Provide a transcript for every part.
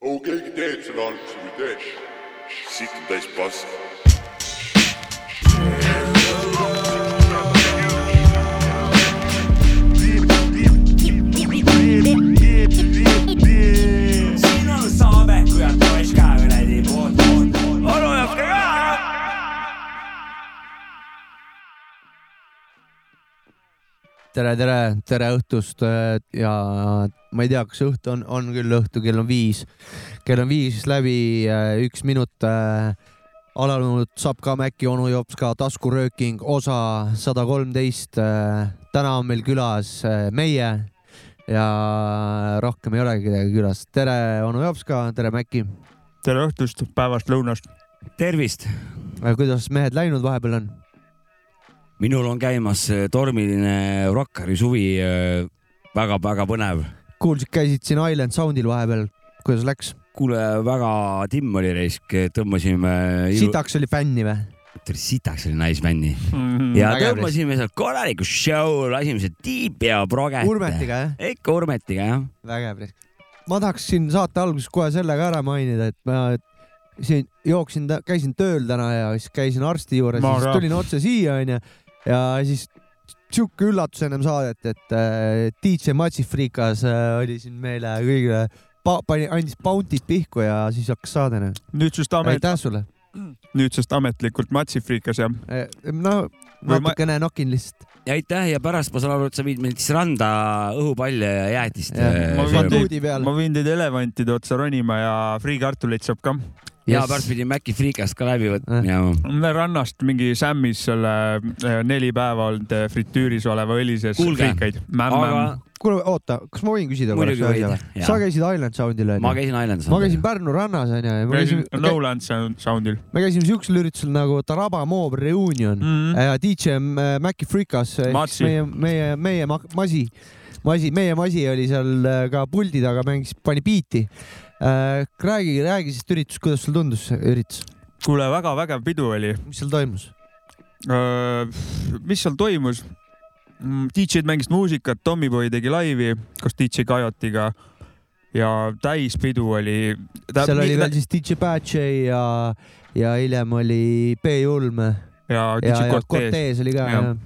oh keegi teeb selle alguse või tee? siit on täis paska tere, tere, tere õhtust äh, ja ma ei tea, kas õhtu on, on küll õhtu, kell on viis, kell on viis läbi äh, üks minut äh, alanud Sapka Mäkki onu jops ka taskurööking osa sada kolmteist. täna on meil külas äh, meie ja rohkem ei olegi kedagi külas. tere, onu jops ka, tere Mäkki. tere õhtust, päevast lõunast. tervist, kuidas mehed läinud vahepeal on? Minul on käimas äh, tormiline Rockari suvi, väga-väga põnev. kuulsid, käisid siin Island Soundil vahepeal, kuidas läks? kuule, väga timm oli reisk, tõmbasime. sitaks oli fänni või? sitaks oli naisbändi ja Vägev tõmbasime seal korraliku show, lasime seal tiipi ja proget. Urmetiga jah? ikka Urmetiga jah. vägev. ma tahaks siin saate alguses kohe selle ka ära mainida, et ma siin jooksin, käisin tööl täna ja siis käisin arsti juures Ma ja siis tulin otse siia onju ja siis sihuke üllatus ennem saadet, et äh, DJ Matsifrikas äh, oli siin meile kõigile, pani, andis Bounty't pihku ja siis hakkas saade. nüüdsest amet, aitäh sulle. nüüdsest ametlikult Matsifrikas jah. no Või ma- natukene nokin lihtsalt. ja aitäh ja pärast ma saan aru, et sa viid meid siis randa õhupalle ja jäätist. äh, ma võin teid elevantide otsa ronima ja friikartuleid saab ka. Ja pärast pidi Maci Freekast ka läbi võtma ja me rannast mingi Sammis selle eh, neli päeva olnud eh, fritüüris oleva õli sees Kuulge, friikaid. aga kuule, oota, kas ma võin küsida korraks ühe asja sa käisid Island Soundil ma onju? käisin Islandis. ma käisin Pärnu rannas onju ja me käisin Noland Sound- Soundil me käisime siuksel üritusel nagu Taraba Mob Reunion mm. -hmm. ja DJ äh, Maci Freekas, meie, meie, meie ma- Masi, Masi, meie Masi oli seal ka puldi taga, mängis, pani biiti. räägi, räägi sellest üritusest, kuidas sulle tundus see üritus, kuule, väga vägev pidu oli. mis seal toimus? mis seal toimus? DJ-d mängisid muusikat, Tommyboy tegi laivi koos DJ Coyote'iga ja täispidu oli. seal oli veel siis DJ Patche ja, ja hiljem oli B Julm ja, ja ja DJ Cortez. Cortez oli ka Jah. jah.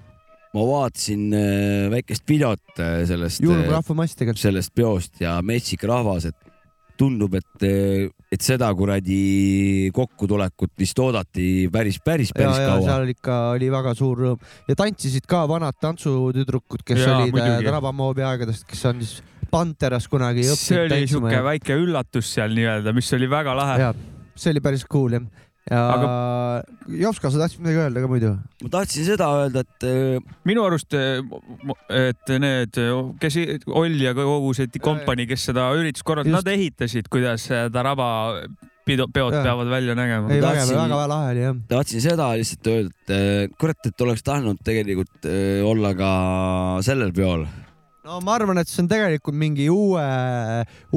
ma vaatasin äh, väikest videot äh, sellest, julm rahvamass tegelikult. sellest peost ja metsik rahvas, et tundub, et, et seda kuradi kokkutulekut vist oodati päris, päris, ja, päris ja kaua. seal ikka oli väga suur rõõm ja tantsisid ka vanad tantsutüdrukud, kes Jaa, olid muidugi. Tarabamoobi aegadest, kes on siis Panteras kunagi see õppinud oli tantsima siuke ja, väike üllatus seal nii-öelda, mis oli väga lahe. ja see oli päris cool jah. Ja Aga... Jopska, sa tahtsid midagi öelda ka muidu? ma tahtsin seda öelda, et äh, minu arust, et need, kes Oll ja kogu see kompanii, kes seda üritust korraldasid, Just. nad ehitasid, kuidas Taraba pidu, peod Jaa. peavad välja nägema ei, väga, väga lahe oli jah. tahtsin seda lihtsalt öelda, et äh, kurat, et oleks tahtnud tegelikult äh, olla ka sellel peol. No ma arvan, et see on tegelikult mingi uue,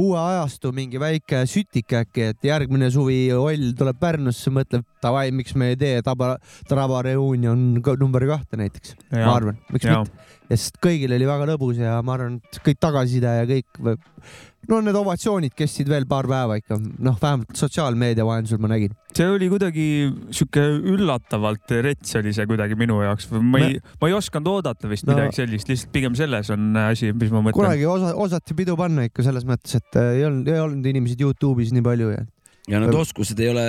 uue ajastu mingi väike sütik äkki, et järgmine suvi Oll tuleb Pärnusse, mõtleb davai, miks me ei tee Taba, Taraba reunion number kahte näiteks, ma arvan, miks ja mitte. ja sest kõigil oli väga lõbus ja ma arvan, et kõik tagasiside ja kõik, no need ovatsioonid kestsid veel paar päeva ikka, noh, vähemalt sotsiaalmeedia vahendusel ma nägin. see oli kuidagi sihuke üllatavalt rets oli see kuidagi minu jaoks ma ei, ma ei osanud oodata vist No- midagi sellist, lihtsalt pigem selles on asi, mis ma mõtlen. kunagi osa, osati pidu panna ikka selles mõttes, et äh, ei olnud, ei olnud inimesi Youtube'is nii palju ja. Ja need oskused ei ole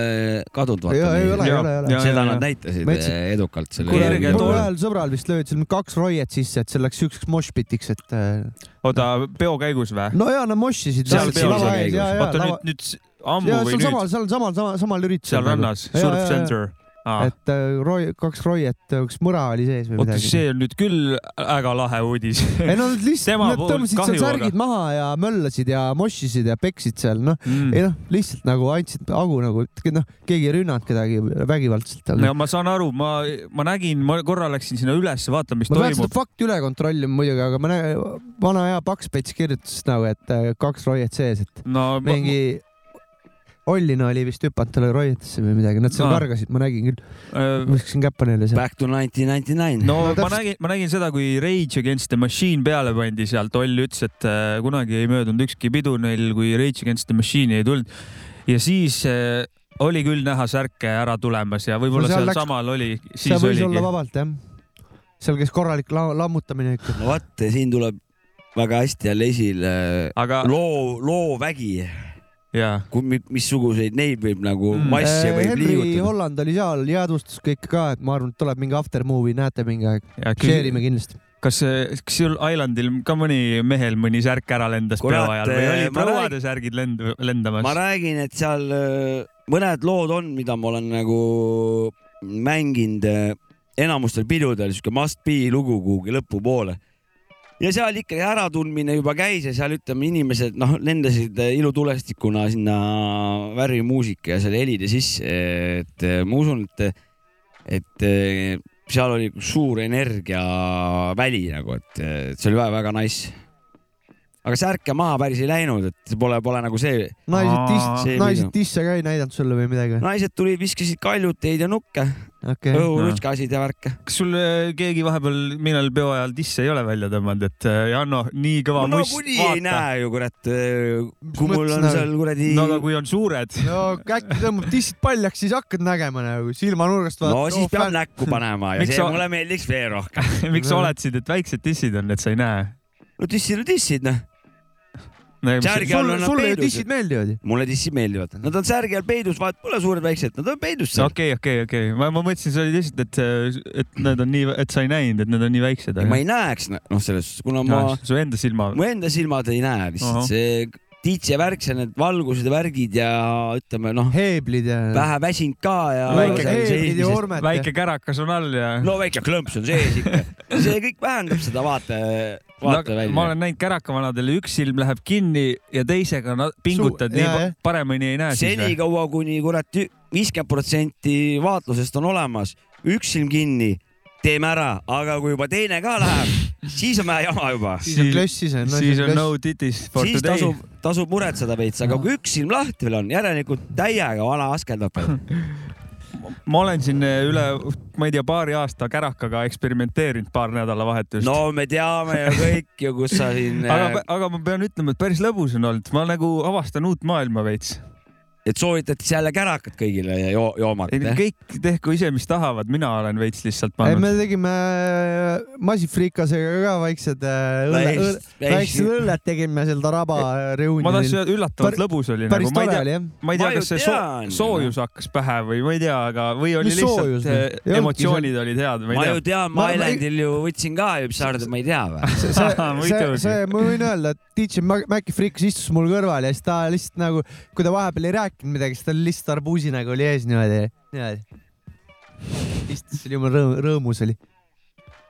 kadunud, ei, ei ole, ei ole, ei ole seda nad näitasid Mets- äh, edukalt selle kuule, mul ühel sõbral vist löödi seal kaks roiet sisse, et see läks siukseks moshpitiks, et äh, oota, peo käigus või? no ja nad mošisid. Seal lava käigus. ees ja, ja oota nüüd, nüüd ammu ja või seal nüüd samal, seal samal, samal, samal üritusel. seal rannas, Surf jaa, Center. et äh, roi-, kaks roiet, üks mõra oli sees või midagi. see on nüüd küll väga lahe uudis. ei no nad lihtsalt, nad tõmbasid seal särgid maha ja möllasid ja mošisid ja peksid seal, noh, Mm. ei noh, lihtsalt nagu andsid hagu nagu, noh, keegi ei rünnanud kedagi vägivaldselt. no ma saan aru, ma, ma nägin, ma korra läksin sinna üles vaatama, mis ma pean seda toimub. fakti üle kontrollima muidugi, aga ma näen, vana hea Pakspets kirjutas nagu, et äh, kaks roiet sees, et no ma, mingi Ollina oli vist hüpanud talle roietesse või midagi, nad seal kargasid, ma nägin küll, Äh, viskasin käppa neile seal. Back to nineteen ninety nine. no, No no ma täpselt. nägin, ma nägin seda, kui Rage Against the Machine peale pandi sealt, Oll ütles, et äh, kunagi ei möödunud ükski pidu neil, kui Rage Against the Machine'i ei tulnud. ja siis äh, oli küll näha särke ära tulemas ja võib-olla No seal seal läks- samal oli, seal siis võis olla oligi. vabalt jah. seal käis korralik la lammutamine ikka. no vot, siin tuleb väga hästi jälle esile aga loo, loovägi, missuguseid neid võib nagu Mm. masse võib Äh, Henry liigutada. Holland oli seal, jäädvustas kõike ka, et ma arvan, et tuleb mingi after movie, näete mingi aeg. ja Share ime kindlasti. kas, kas sul Islandil ka mõni mehel mõni särk ära lendas Kurat, peo ajal või olid ma prouade särgid lend-, lendamas ma? räägin, et seal äh, mõned lood on, mida ma olen nagu mänginud äh, enamustel pidudel, sihuke must be lugu kuhugi lõpupoole. Ja seal ikkagi äratundmine juba käis ja seal ütleme, inimesed noh, lendasid ilutulestikuna sinna värvimuusika ja selle helide sisse, et äh, ma usun, et, et äh, seal oli suur energiaväli nagu, et äh, see oli väga-väga nice. aga särke maha päris ei läinud, et pole, pole nagu see naised Aa, tiss see, naised tisse ka ei näidanud sulle või midagi? Naised tulid, viskasid kaljuteid ja nukke, okei, õhurutskasid ja värke. kas sul äh, keegi vahepeal millal peo ajal disse ei ole välja tõmmanud, et äh, Janno, nii kõva no must, nagunii ei näe ju kurat, kui mul on seal kuradi no aga kui on suured, no äkki tõmbab tissid paljaks, siis hakkad nägema nagu silmanurgast no siis peab näkku panema ja Miks see sa- mulle meeldiks veel rohkem. miks sa oletsid, et väiksed tissid on, et sa ei näe? no tissid on tissid noh, Särgi all sulle on, nad sulle ju peidus. tissid meeldivad ju. mulle tissid meeldivad, nad on särgi all peidus, vaat pole suured-väiksed, nad on peidus seal. okei, okei, okei, ma, ma mõtlesin, sa olid lihtsalt, et, et need on nii, et sa ei näinud, et need on nii väiksed. ma ei näeks, noh, selles suhtes, kuna ma, su enda silma. mu enda silmad ei näe lihtsalt Ahah. see DJ värk, see need valgused ja värgid ja ütleme noh, heeblid ja. vähe väsinud ka ja. Väike heeblid ja ormed. väike kärakas on all ja. no väike klõmps on sees ikka, see kõik vähendab seda vaate, vaatevälja. ma olen näinud kärakavanadel, üks silm läheb kinni ja teisega pingutad Suu- nii paremini ei näe senikaua, kuni kurat viiskümmend protsenti vaatlusest on olemas, üks silm kinni, teeme ära, aga kui juba teine ka läheb, siis on vähe jama juba. siis on klöss, siis on. siis on no titis for siis today. tasub, tasub muretseda veits, aga kui üks silm lahti veel on, järelikult täiega vana askeldab veel. ma olen siin üle, ma ei tea, paari aasta kärakaga eksperimenteerinud paar nädalavahetust. no me teame ju kõik ju, kus sa siin, aga, aga ma pean ütlema, et päris lõbus on olnud, ma nagu avastan uut maailma veits. Et soovitati jälle kärakat kõigile ja jo joomata. kõik tehku ise, mis tahavad, mina olen veits lihtsalt ei, pannud me. tegime massifriikasega ka väiksed äh, õlle, väiksed õlled tegime seal Taraba ma reunionil tahtsin. öelda, üllatavalt lõbus oli päris nagu, ma ei tore tea, oli jah. ma ei tea, Ma ju kas see so tean. soojus hakkas pähe või ma ei tea, aga, või oli Mis soojus, lihtsalt eh, Ei olnudki emotsioonid olid head, ma ma ei ju tea. tean, Ma- ma- Islandil ju võtsin ka ju pisarad, ma ei tea või? see, see, see, ma võin öelda, et DJ Maci Frikas istus mul kõrval ja siis ta lihtsalt nagu, kui ta vahepeal ei rääkinud midagi, siis tal lihtsalt arbuusi nagu oli ees niimoodi, niimoodi. istus seal jumala rõõm, rõõmus oli.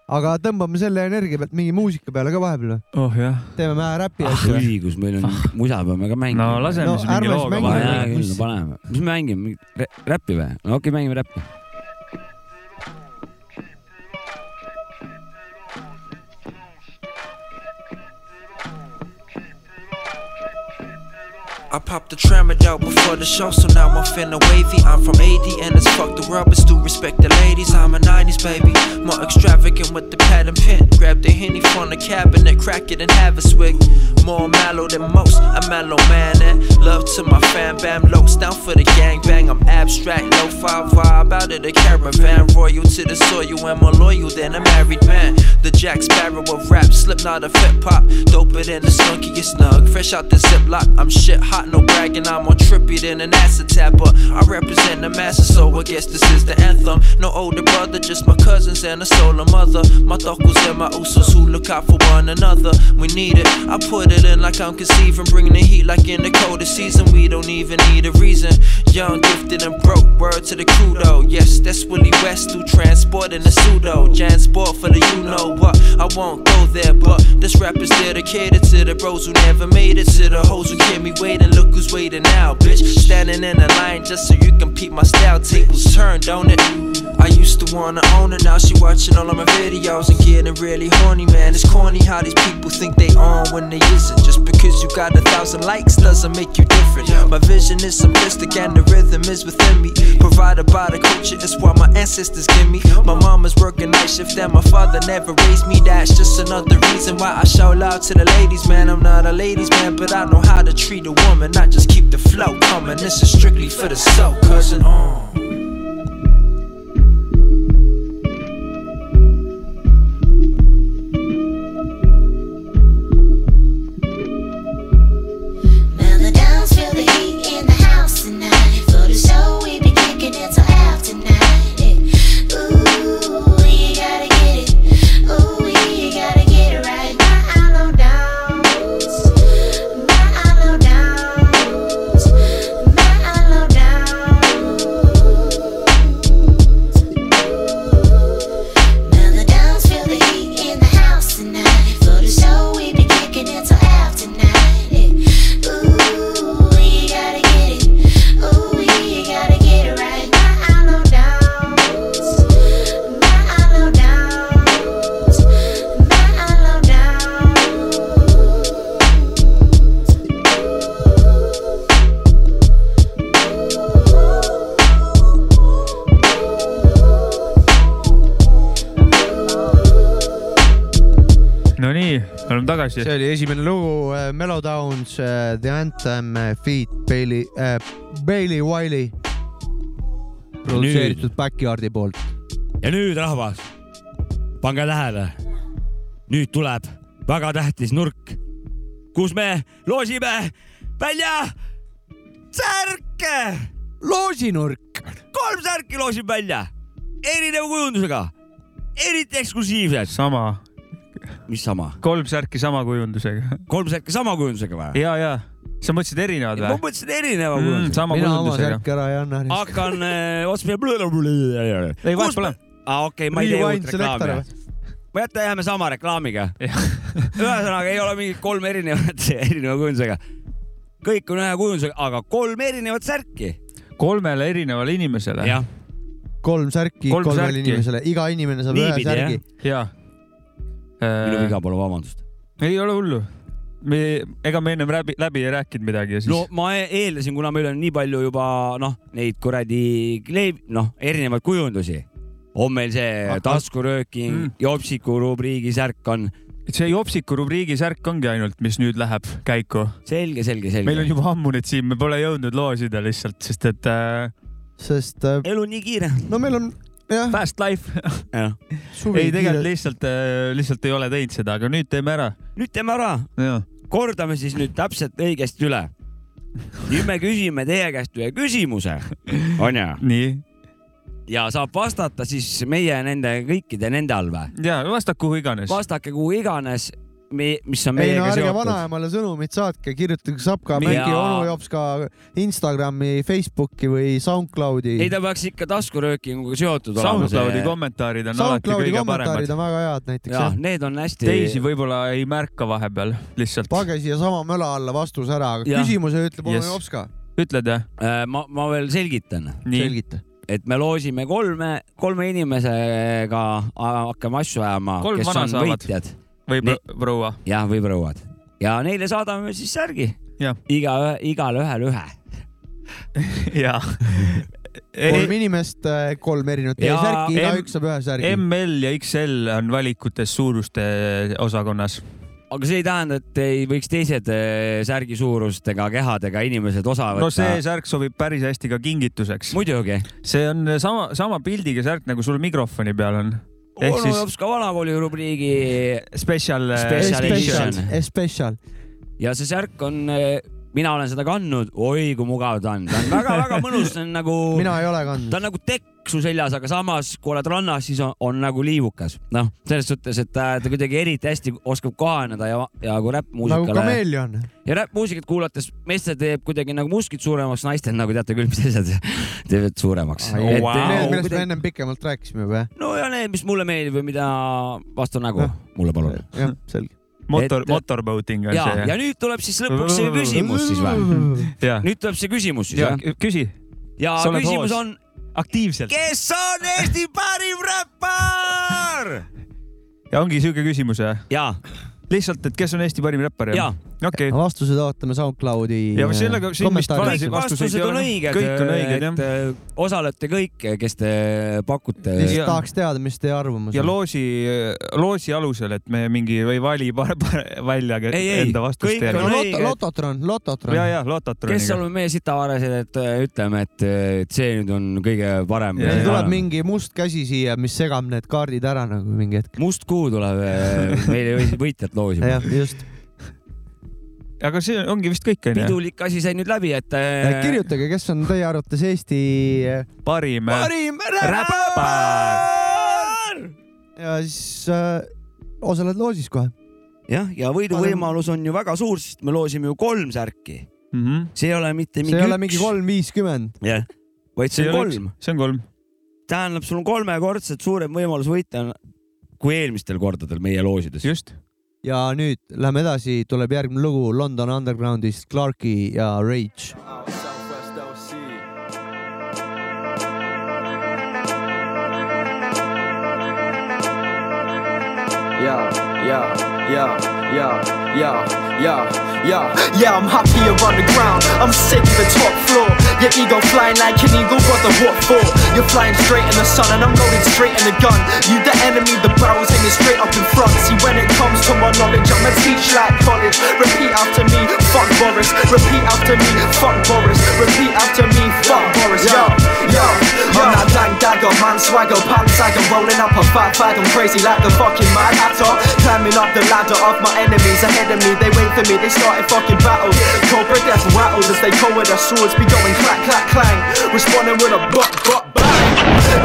aga tõmbame selle energia pealt mingi muusika peale ka vahepeal või? oh jah, teeme vähe räpi ah asju õigus, meil on musa peame ka mängima. no laseme No siis mingi looga vahele. paneme. mis me mängime? räppi või? no okei okay,, mängime räppi. I popped the tramadol before the show, so now I'm finna wavy. I'm from 80 and it's fuck the but still respect the ladies. I'm a 90s baby, more extravagant with the pad and pen. Grab the henny from the cabinet, crack it and have a swig. More mellow than most, I'm a mellow man to my fan bam locs down for the gang bang. I'm abstract, low five vibe out of the caravan, royal to the soil and more loyal than a married man. The Jack Sparrow of rap, slipknot of hip hop, doper than the skunky snug. Fresh out the ziplock, I'm shit hot, no bragging. I'm more trippy than an acid tapper. I represent the masses, so I guess this is the anthem. No older brother, just my cousins and a solo mother. My thuckles and my usos who look out for one another. We need it, I put it in like I'm conceiving, bringing the heat like in the coldest season. We don't even need a reason. Young, gifted and broke. Word to the crew. Yes, that's Willie West who transporting the pseudo. Jan Sport for the you know what. I won't go there, but this rap is dedicated to the bros who never made it. To the hoes who kept me waiting. Look who's waiting now, bitch. Standing in the line just so you can peep my style. Tables turned, don't it? I used to wanna own her, now she watching all of my videos and getting really horny, man. It's corny how these people think they on when they isn't. Just because you got a thousand likes doesn't make you different. My vision is simplistic and the rhythm is within me. Provided by the culture, it's what my ancestors give me. My mama's working night shift and my father never raised me. That's just another reason why I shout loud to the ladies, man. I'm not a ladies man, but I know how to treat a woman. I just keep the flow coming. This is strictly for the soul, cousin. Uh. tagasi. see oli esimene lugu äh, Mellowdowns äh, The Anthem äh, feat Bailey äh,, Bailey Wiley. produtseeritud Backyardi poolt. ja nüüd rahvas, pange tähele. nüüd tuleb väga tähtis nurk, kus me loosime välja särke. loosinurk. kolm särki loosime välja, erineva kujundusega, eriti eksklusiivsed. sama, mis sama? kolm särki sama kujundusega. kolm särki sama kujundusega või? ja, ja sa mõtlesid erinevad ma või mõtlesin erineva mm,? kujundusega. sama mina oma särki ära ei anna. hakkan äh, peale. ei, vahet pole. aa, okei, ma ei tee uut reklaami. ma jätan, jääme sama reklaamiga. ühesõnaga ei ole mingit kolm erinevat, erineva kujundusega. kõik on ühe kujundusega, aga kolm erinevat särki. kolmele erinevale inimesele. kolm särki Kolm kolmele inimesele, iga inimene saab Niipidi, ühe särgi. ja. Minu viga pole, vabandust. ei ole hullu. me, ega me ennem läbi, läbi ei rääkinud midagi ja siis no ma eeldasin, kuna meil on nii palju juba noh, neid kuradi kleeb, noh, erinevaid kujundusi. on meil see taskurööking Mm. Jopsiku rubriigi särk on see Jopsiku rubriigi särk ongi ainult, mis nüüd läheb käiku. selge, selge, selge. meil on juba ammu need siin, me pole jõudnud loosida lihtsalt, sest et äh, sest äh, elu on nii kiire. no meil on fast life. ei, tegelikult lihtsalt, lihtsalt ei ole teinud seda, aga nüüd teeme ära. nüüd teeme ära, kordame siis nüüd täpselt õigesti üle. nüüd me küsime teie käest ühe küsimuse, onju, nii ja saab vastata siis meie nende kõikide nende all või? ja vastake kuhu iganes. vastake kuhu iganes, mis on ei no meiega ärge seotud. vanaemale sõnumit saatke, kirjutage Sapka, Jaa. Mägi, onu Jops ka Instagrami, Facebooki või SoundCloudi. ei, ta peaks ikka taskuröökinguga seotud olema. SoundCloudi kommentaarid on alati SoundCloudi kõige kommentaarid paremad. on väga head näiteks jah jah. need on hästi. teisi võib-olla ei märka vahepeal lihtsalt. pange siia sama möla alla vastus ära, aga Jah. küsimuse ütleb onu Yes. Jops ka. ütled jah? Äh, ma, ma veel selgitan, selgita. et me loosime kolme, kolme inimesega hakkame asju ajama, kes on saavad. võitjad, või pro- proua. jah, või prouad ja neile saadame siis särgi. Iga, igale ühele ühe. jaa. kolm inimest, kolm erinevat Ja särki, M- igaüks saab ühe särgi. ML ja XL on valikutes suuruste osakonnas. aga see ei tähenda, et ei võiks teised eh, särgi suurustega kehadega inimesed osa võtta no see särk sobib päris hästi ka kingituseks. muidugi. see on sama, sama pildiga särk nagu sul mikrofoni peal on. Ehk onu siis Jops ka vanakooli rubriigi special. Special Special edition., special. ja see särk on, mina olen seda kandnud, oi kui mugav ta on, ta on väga-väga mõnus, see on nagu, mina ei ole ta kandnud. on nagu tekk, su seljas, aga samas, kui oled rannas, siis on, on nagu liivukas. noh, selles suhtes, et ta, ta kuidagi eriti hästi oskab kohaneda ja, ja kui nagu räppmuusikale kameelion. ja räppmuusikat kuulates meestel teeb kuidagi nagu muskid suuremaks, naistel nagu teate küll, mis asjad teevad suuremaks. Wow. et Wow. Need, nagu millest me ennem pikemalt rääkisime juba, no ja need, mis mulle meeldib või mida vastu nägu Jah. mulle palun. jah? jah, selge. motor Et-, motorboating on ja, see ja nüüd tuleb siis lõpuks see küsimus siis või? jah? nüüd tuleb see küsimus siis ja jah? küsi ja küsimus hoos. on, aktiivselt kes on Eesti parim räppar? ja ongi siuke küsimus jah? ja, lihtsalt, et kes on Eesti parim räppar ja okei, vastused ootame SoundCloudi Ja sellega siin vist valesid vastuseid ei on ole. Kõik on õiged, jah. et äh, osalete kõik, kes te pakute. lihtsalt Ja- tahaks teada, mis teie arvamus ja on. loosi, loosi alusel, et me mingi ei vali välja Ei, ei, enda vastust kõik järgi on õiged. loto, lototron, lototron. ja, ja lototroniga. kes oleme meie sitavaresed, et äh, ütleme, et, see nüüd on kõige parem Ja- siin ja- tuleb mingi must käsi siia, mis segab need kaardid ära nagu mingi hetk. must kuu tuleb äh, meile või- võitjat loosima. jah, just. Aga see ongi vist kõik onju. pidulik asi sai nüüd läbi, et äh, kirjutage, kes on teie arvates Eesti parim. parim räppar. ja siis äh, osaled loosis kohe. jah, ja võiduvõimalus on ju väga suur, sest me loosime ju kolm särki. see ei ole mitte mingi see ei ole üks, mingi kolm viiskümmend. jah, vaid see on kolm. see on kolm. tähendab, sul on kolmekordselt suurem võimalus võita kui eelmistel kordadel meie loosides. just. Ja nüüd lähme edasi, tuleb järgmine lugu London Undergroundist Clarki ja Rage. Yeah, yeah, yeah, yeah, yeah, yeah, yeah. Yeah, I'm happier on the ground. I'm sick of the top floor. Your ego flying like an eagle, what the what for? You're flying straight in the sun and I'm loaded straight in the gun. You the enemy, the barrel's aiming straight up in front. See, when it comes to my knowledge, I'ma teach like college. Repeat after me, fuck Boris. Repeat after me, fuck Boris. Repeat after me, fuck Boris. Yo, yo, yo. I'm that dang dagger, man swagger, pants sagger, rolling up a fat bag. I'm crazy like the fucking mad hatter. Climbing up the ladder of my enemies ahead of me. They wait for me, they started fucking battles. Cobra death rattles as they come with their swords, be going clack, clack, clang. Responding with a buck, buck, bang.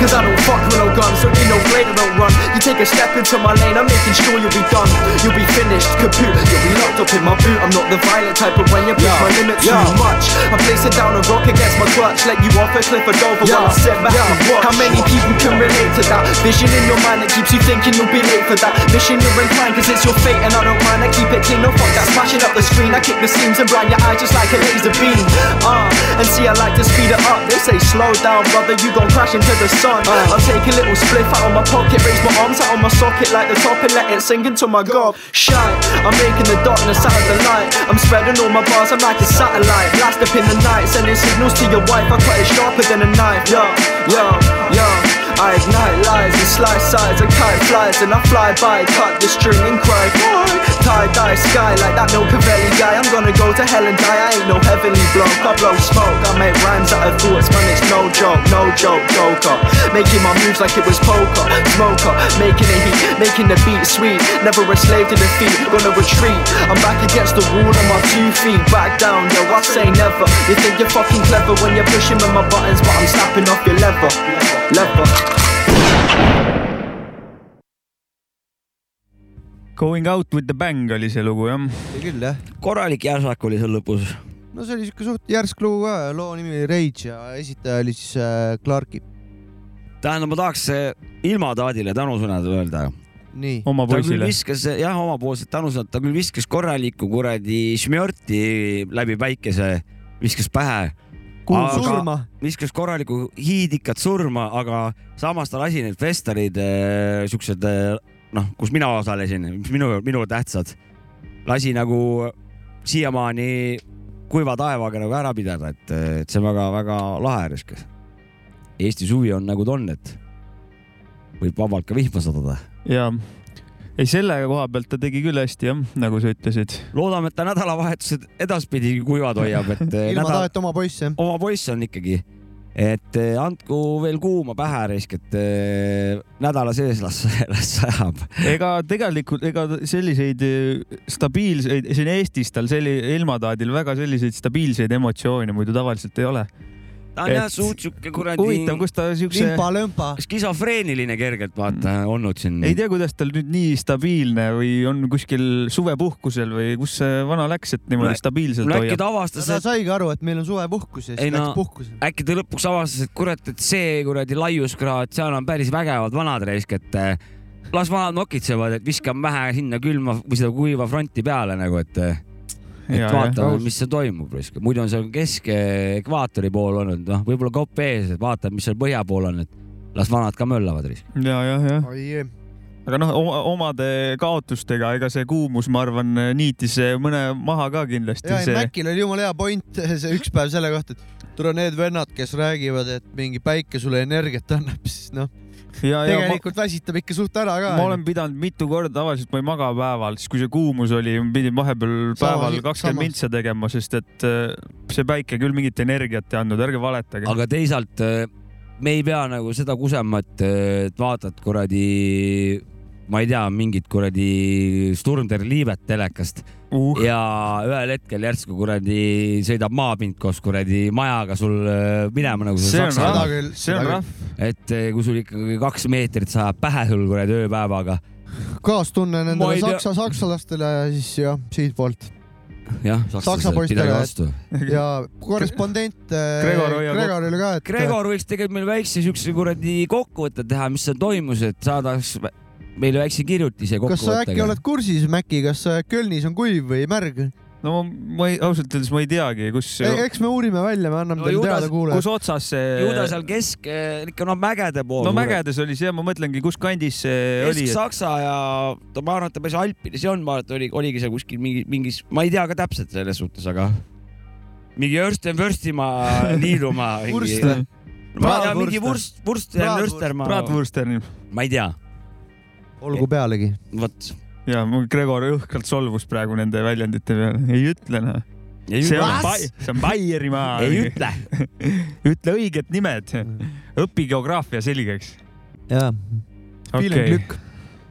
Cause I don't fuck with no guns, so no blade, I don't run. You take a step into my lane, I'm making sure you'll be done. You'll be finished, kaput. You'll be locked up in my boot. I'm not the violent type, but when you push my limit too much, I place it down a rock against my clutch. Let you off a cliff or over while I sit back and watch. How many people can relate to that? Vision in your mind that keeps you thinking you'll be late for that. Mission you're inclined, cause it's your fate, and I don't mind. I keep it clean, no fuck that smashing up the screen. I kick the seams and blind your eyes just like a laser beam. Uh, and see, I like to speed it up. They say slow down, brother, you gon' crash into the sun. I'll take a little spliff out of my pocket, raise my arms out of my socket like the top and let it sink into my gob. Shine, I'm making the darkness out of the light. I'm spreading all my bars, I'm like a satellite. Blast up in the night, sending signals to your wife. I cut it sharper than a knife. Yo, yo, yo. I ignite lies and slice sides, a kite flies and I fly by, cut the string and cry. Boy, tie dye sky like that Milcavelli guy. I'm gonna go to hell and die. I ain't no heavenly bloke. I blow smoke, I make rhymes out of thoughts, man. It's no joke, no joke, joker. Making my moves like it was poker, smoker, making it heat, making the beat sweet. Never a slave to defeat, gonna retreat. I'm back against the wall on my two feet, back down, yo. I say never. You think you're fucking clever when you're pushing with my buttons, but I'm snapping off your lever, lever. Going out with the bang oli see lugu jah. küll jah. korralik järsak oli seal lõpus. no see oli siuke suht järsk lugu ka, loo nimi oli Rage ja esitaja oli siis äh, Clarki. tähendab, ma tahaks äh, ilma Taadile tänusõnad öelda. nii, oma ta küll poisile. viskas jah, omapoolsed tänusõnad, ta küll viskas korralikku kuradi šmjorti läbi päikese, viskas pähe, kuhu surma? viskas korralikku hiidikat surma, aga samas ta lasi need festarid, siuksed eh, noh, kus mina osalesin, mis minu, minule tähtsad, lasi nagu siiamaani kuiva taevaga nagu ära pidada, et, et see on väga-väga lahe riskas. Eesti suvi on nagu ta on, et võib vabalt ka vihma sadada. ja, ei selle koha pealt ta tegi küll hästi jah, nagu sa ütlesid. loodame, et ta nädalavahetused edaspidi kuivad hoiab, et eh, ilma nädal, tahet oma poiss jah. oma poiss on ikkagi, et eh, andku veel kuuma pähe risk, et eh, nädala sees las, las sajab. ega tegelikult, ega selliseid eh, stabiilseid, siin Eestis tal selli-, ilmataadil väga selliseid stabiilseid emotsioone muidu tavaliselt ei ole. Ta on jah suht siuke kuradi huvitav, kus ta siukse, limpa-lömpa. skisofreeniline kergelt vaata olnud siin. ei tea, kuidas tal nüüd nii stabiilne või on kuskil suvepuhkusel või kus see vana läks, et niimoodi stabiilselt no äkki hoiab. ta avastas, ta et saigi aru, et meil on suvepuhkus ja Ei siis no- läks puhkusele. äkki ta lõpuks avastas, et kurat, et see kuradi laiuskraad, seal on päris vägevad vanad reisk, et eh, las vanad nokitsevad, et viskame vähe sinna külma või seda kuiva fronti peale nagu, et, et Ja, vaatame mis seal toimub. muidu on seal kesk ekvaatori pool olnud, noh, võib-olla kopp ees, et vaatame, mis seal põhja pool on, et las vanad ka möllavad. ja, ja, oi, aga noh, omade kaotustega, ega see kuumus, ma arvan, niitis mõne maha ka kindlasti. ja ei see Mäkil oli jumala hea point see üks päev selle kohta, et tule need vennad, kes räägivad, et mingi päike sulle energiat annab, siis noh, ja, ja ma, tegelikult väsitab ikka suht ära ka. ma olen pidanud mitu korda, tavaliselt ma ei maga päeval, siis kui see kuumus oli, ma pidin vahepeal päeval kakskümmend mintsa tegema, sest et äh, see päike küll mingit energiat ei andnud, ärge valetage. aga teisalt eh, me ei pea nagu seda kusema, et, et vaatad kuradi, ma ei tea, mingit kuradi Sturm der Liivet telekast. Uh, ja ühel hetkel järsku kuradi sõidab maapind koos kuradi majaga sul äh, minema nagu see on rahv küll,, see on rahv. et eh, kui sul ikkagi kaks meetrit sajab pähe sul kuradi ööpäevaga, kaastunne nendele tea- saksa, saksalastele ja siis jah, siitpoolt. Jah, Saksa poistele, ja korrespondent äh, Gregor Gregorile ka, et Gregor võiks tegelikult meil väikse siukse kuradi kokkuvõtte teha, mis seal toimus, et saadaks meile väikse kirjutise kas sa äkki kokkuvõttega oled. kursis, Mäkki, kas Kölnis on kuiv või märg? no ma, ei, ausalt öeldes ma ei teagi, kus, eks me uurime välja, me anname No teile teada, kuulajad kus. otsas ju ta see, seal kesk, ikka noh, mägede pool. no mägedes oli see, ma mõtlengi, kus kandis see oli. Kesk-Saksa ja ta, ma arvan, et ta päris Alpides ei olnud, ma arvan, et oli, oligi seal kuskil mingi, mingis, ma ei tea ka täpselt selles suhtes, aga mingi Örsten-Vörstimaa, Liidumaa. Vurst või? ma ei tea, mingi. Vurst, Vurst ja Bratwurst. Nörstermaa. Bratwursteni ma ei tea, olgu pealegi. vot. ja mul Gregor õhkralt solvus praegu nende väljendite peale, ei ütle noh. see on see on Baierimaa. ei ütle. ütle õiged nimed, õpi geograafia selgeks. jaa, okei, lükk.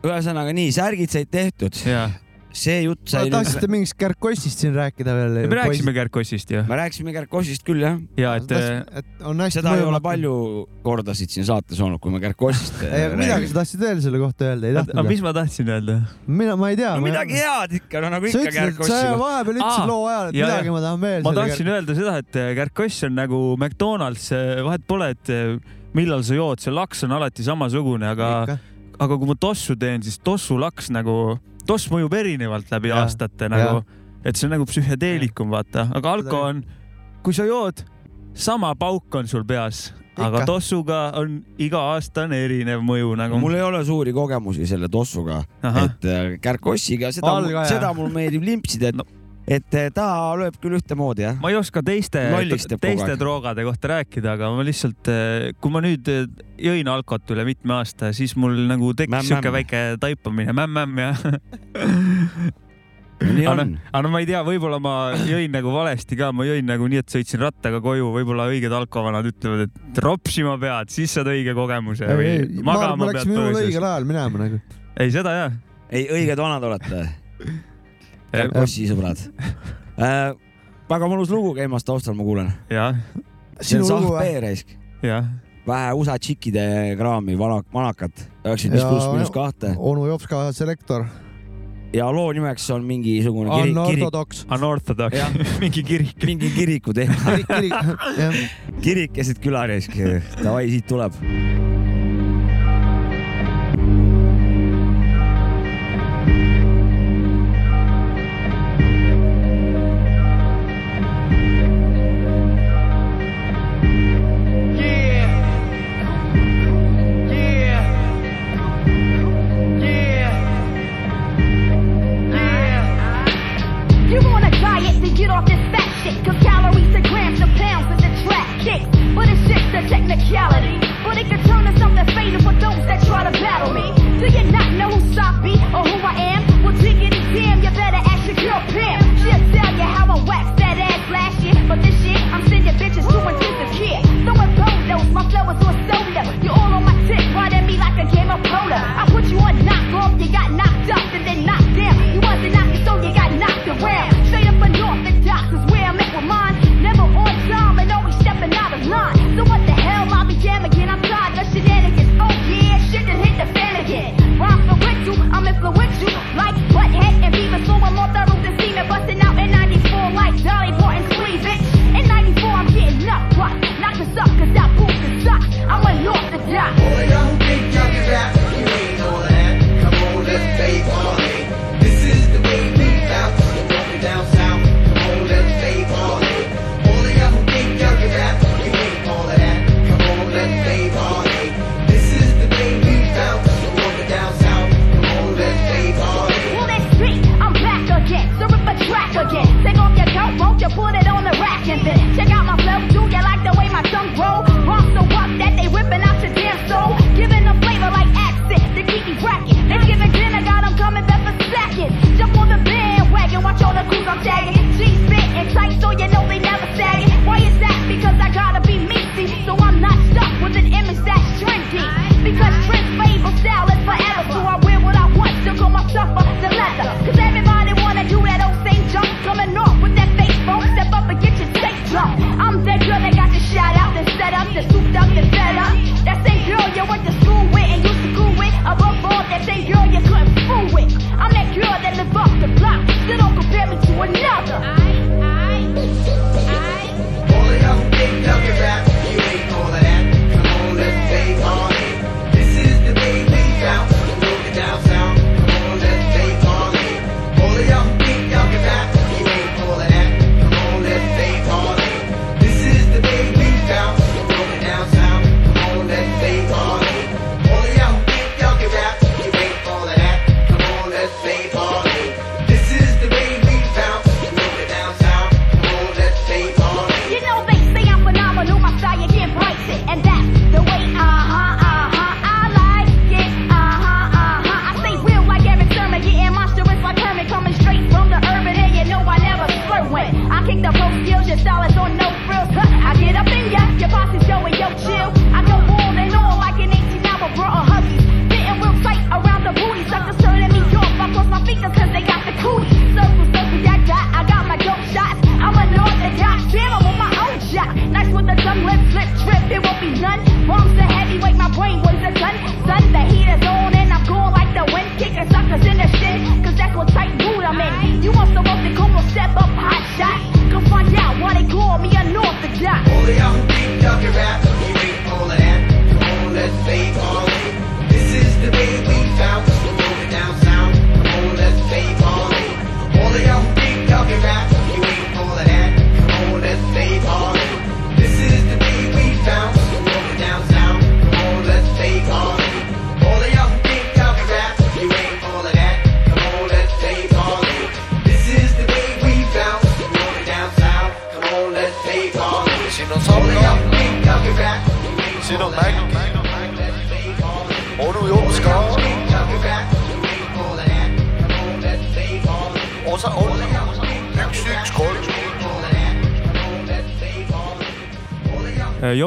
ühesõnaga nii, särgid said tehtud, ja see jutt sai nüüd. tahtsite mingist Kärkossist siin rääkida veel? me rääkisime Kärkossist ju. me rääkisime Kärkossist küll jah, ja et äh, et on hästi seda ei ole palju kordasid siin saates olnud, kui me Kärkossist ei, aga midagi sa tahtsid veel selle kohta öelda, ei aga tahtnud või? mis ma tahtsin öelda? mina, ma ei tea. no midagi head ikka, no nagu ikka et sa Kärkossi. vahepeal ütlesid loo ajal, et ja, midagi ma tahan veel. ma tahtsin öelda seda, et äh, Kärkoss on nagu McDonalds, vahet pole, et äh, millal sa jood, see laks on alati samasugune, aga, aga kui ma tossu teen, siis tossu laks nagu, toss mõjub erinevalt läbi Ja, aastate nagu, et see on nagu psühhedeelikum, vaata, aga alko on, kui sa jood, sama pauk on sul peas, aga Ikka. tossuga on iga aasta on erinev mõju nagu. mul ei ole suuri kogemusi selle tossuga, et äh, Kärkossiga seda, seda mul meeldib limpsida, et No. Et äh, ta lööb küll ühtemoodi jah. ma ei oska teiste teiste droogade kohta rääkida, aga ma lihtsalt, kui ma nüüd eh, jõin alkot üle mitme aasta, siis mul nagu tekkis mämm. väike taipamine, mämm-mämm ja. nii on. aga no ma ei tea, võib-olla ma jõin nagu valesti ka, ma jõin nagu nii, et sõitsin rattaga koju, võib-olla õiged alkovanad ütlevad, et ropsima pead, siis saad õige kogemuse või ma magama me pead õigel. ajal minema nagu. ei, seda jah. ei, õiged vanad olete. Kärkossi sõbrad äh,. väga mõnus lugu käimas taustal, ma kuulen. see on sinu lugu Sahp või? E-raisk, jah. vähe USA tšikkide kraami, vana, vanakat, üheksakümmend viis Ja- pluss miinus kahte onu Jopska selektor. ja loo nimeks on mingisugune kirik, kirik, Unorthodox. Unorthodox mingi kirik. mingi kiriku teema, kirik, kirik, kirik keset külaraisk, davai, siit tuleb.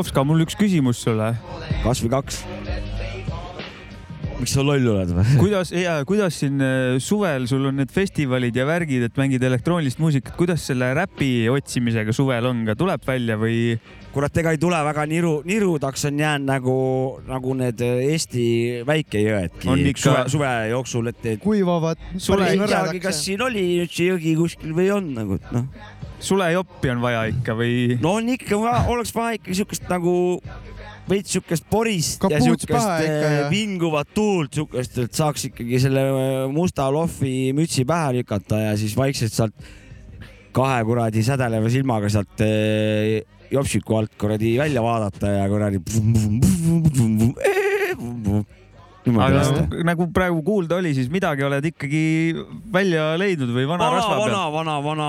Äh, Jopska, mul üks küsimus sulle. kas või kaks. miks sa loll oled või? kuidas, kuidas siin äh, suvel sul on need festivalid ja värgid, et mängid elektroonilist muusikat, kuidas selle räpi otsimisega suvel on, ka tuleb välja või? kurat, ega ei tule väga niru, nirudaks on jäänud nagu, nagu need Eesti väikejõedki On ikka- suve, suve jooksul, et, et kuivavad. Kas siin oli nüüd see jõgi kuskil või on nagu, et noh. Sulejoppi on vaja ikka või? no on ikka vaja, oleks vaja ikka siukest nagu veits siukest porist ja Kapuuts siukest eh, ja- vinguvat tuult, siukest, et saaks ikkagi selle eh, musta lohvi mütsi pähe lükata ja siis vaikselt sealt kahe kuradi sädeleva silmaga sealt eh, jopsiku alt kuradi välja vaadata ja kuradi. Aga lasta. nagu praegu kuulda oli, siis midagi oled ikkagi välja leidnud või vana, vana, rasva vana peal?, vana, vana,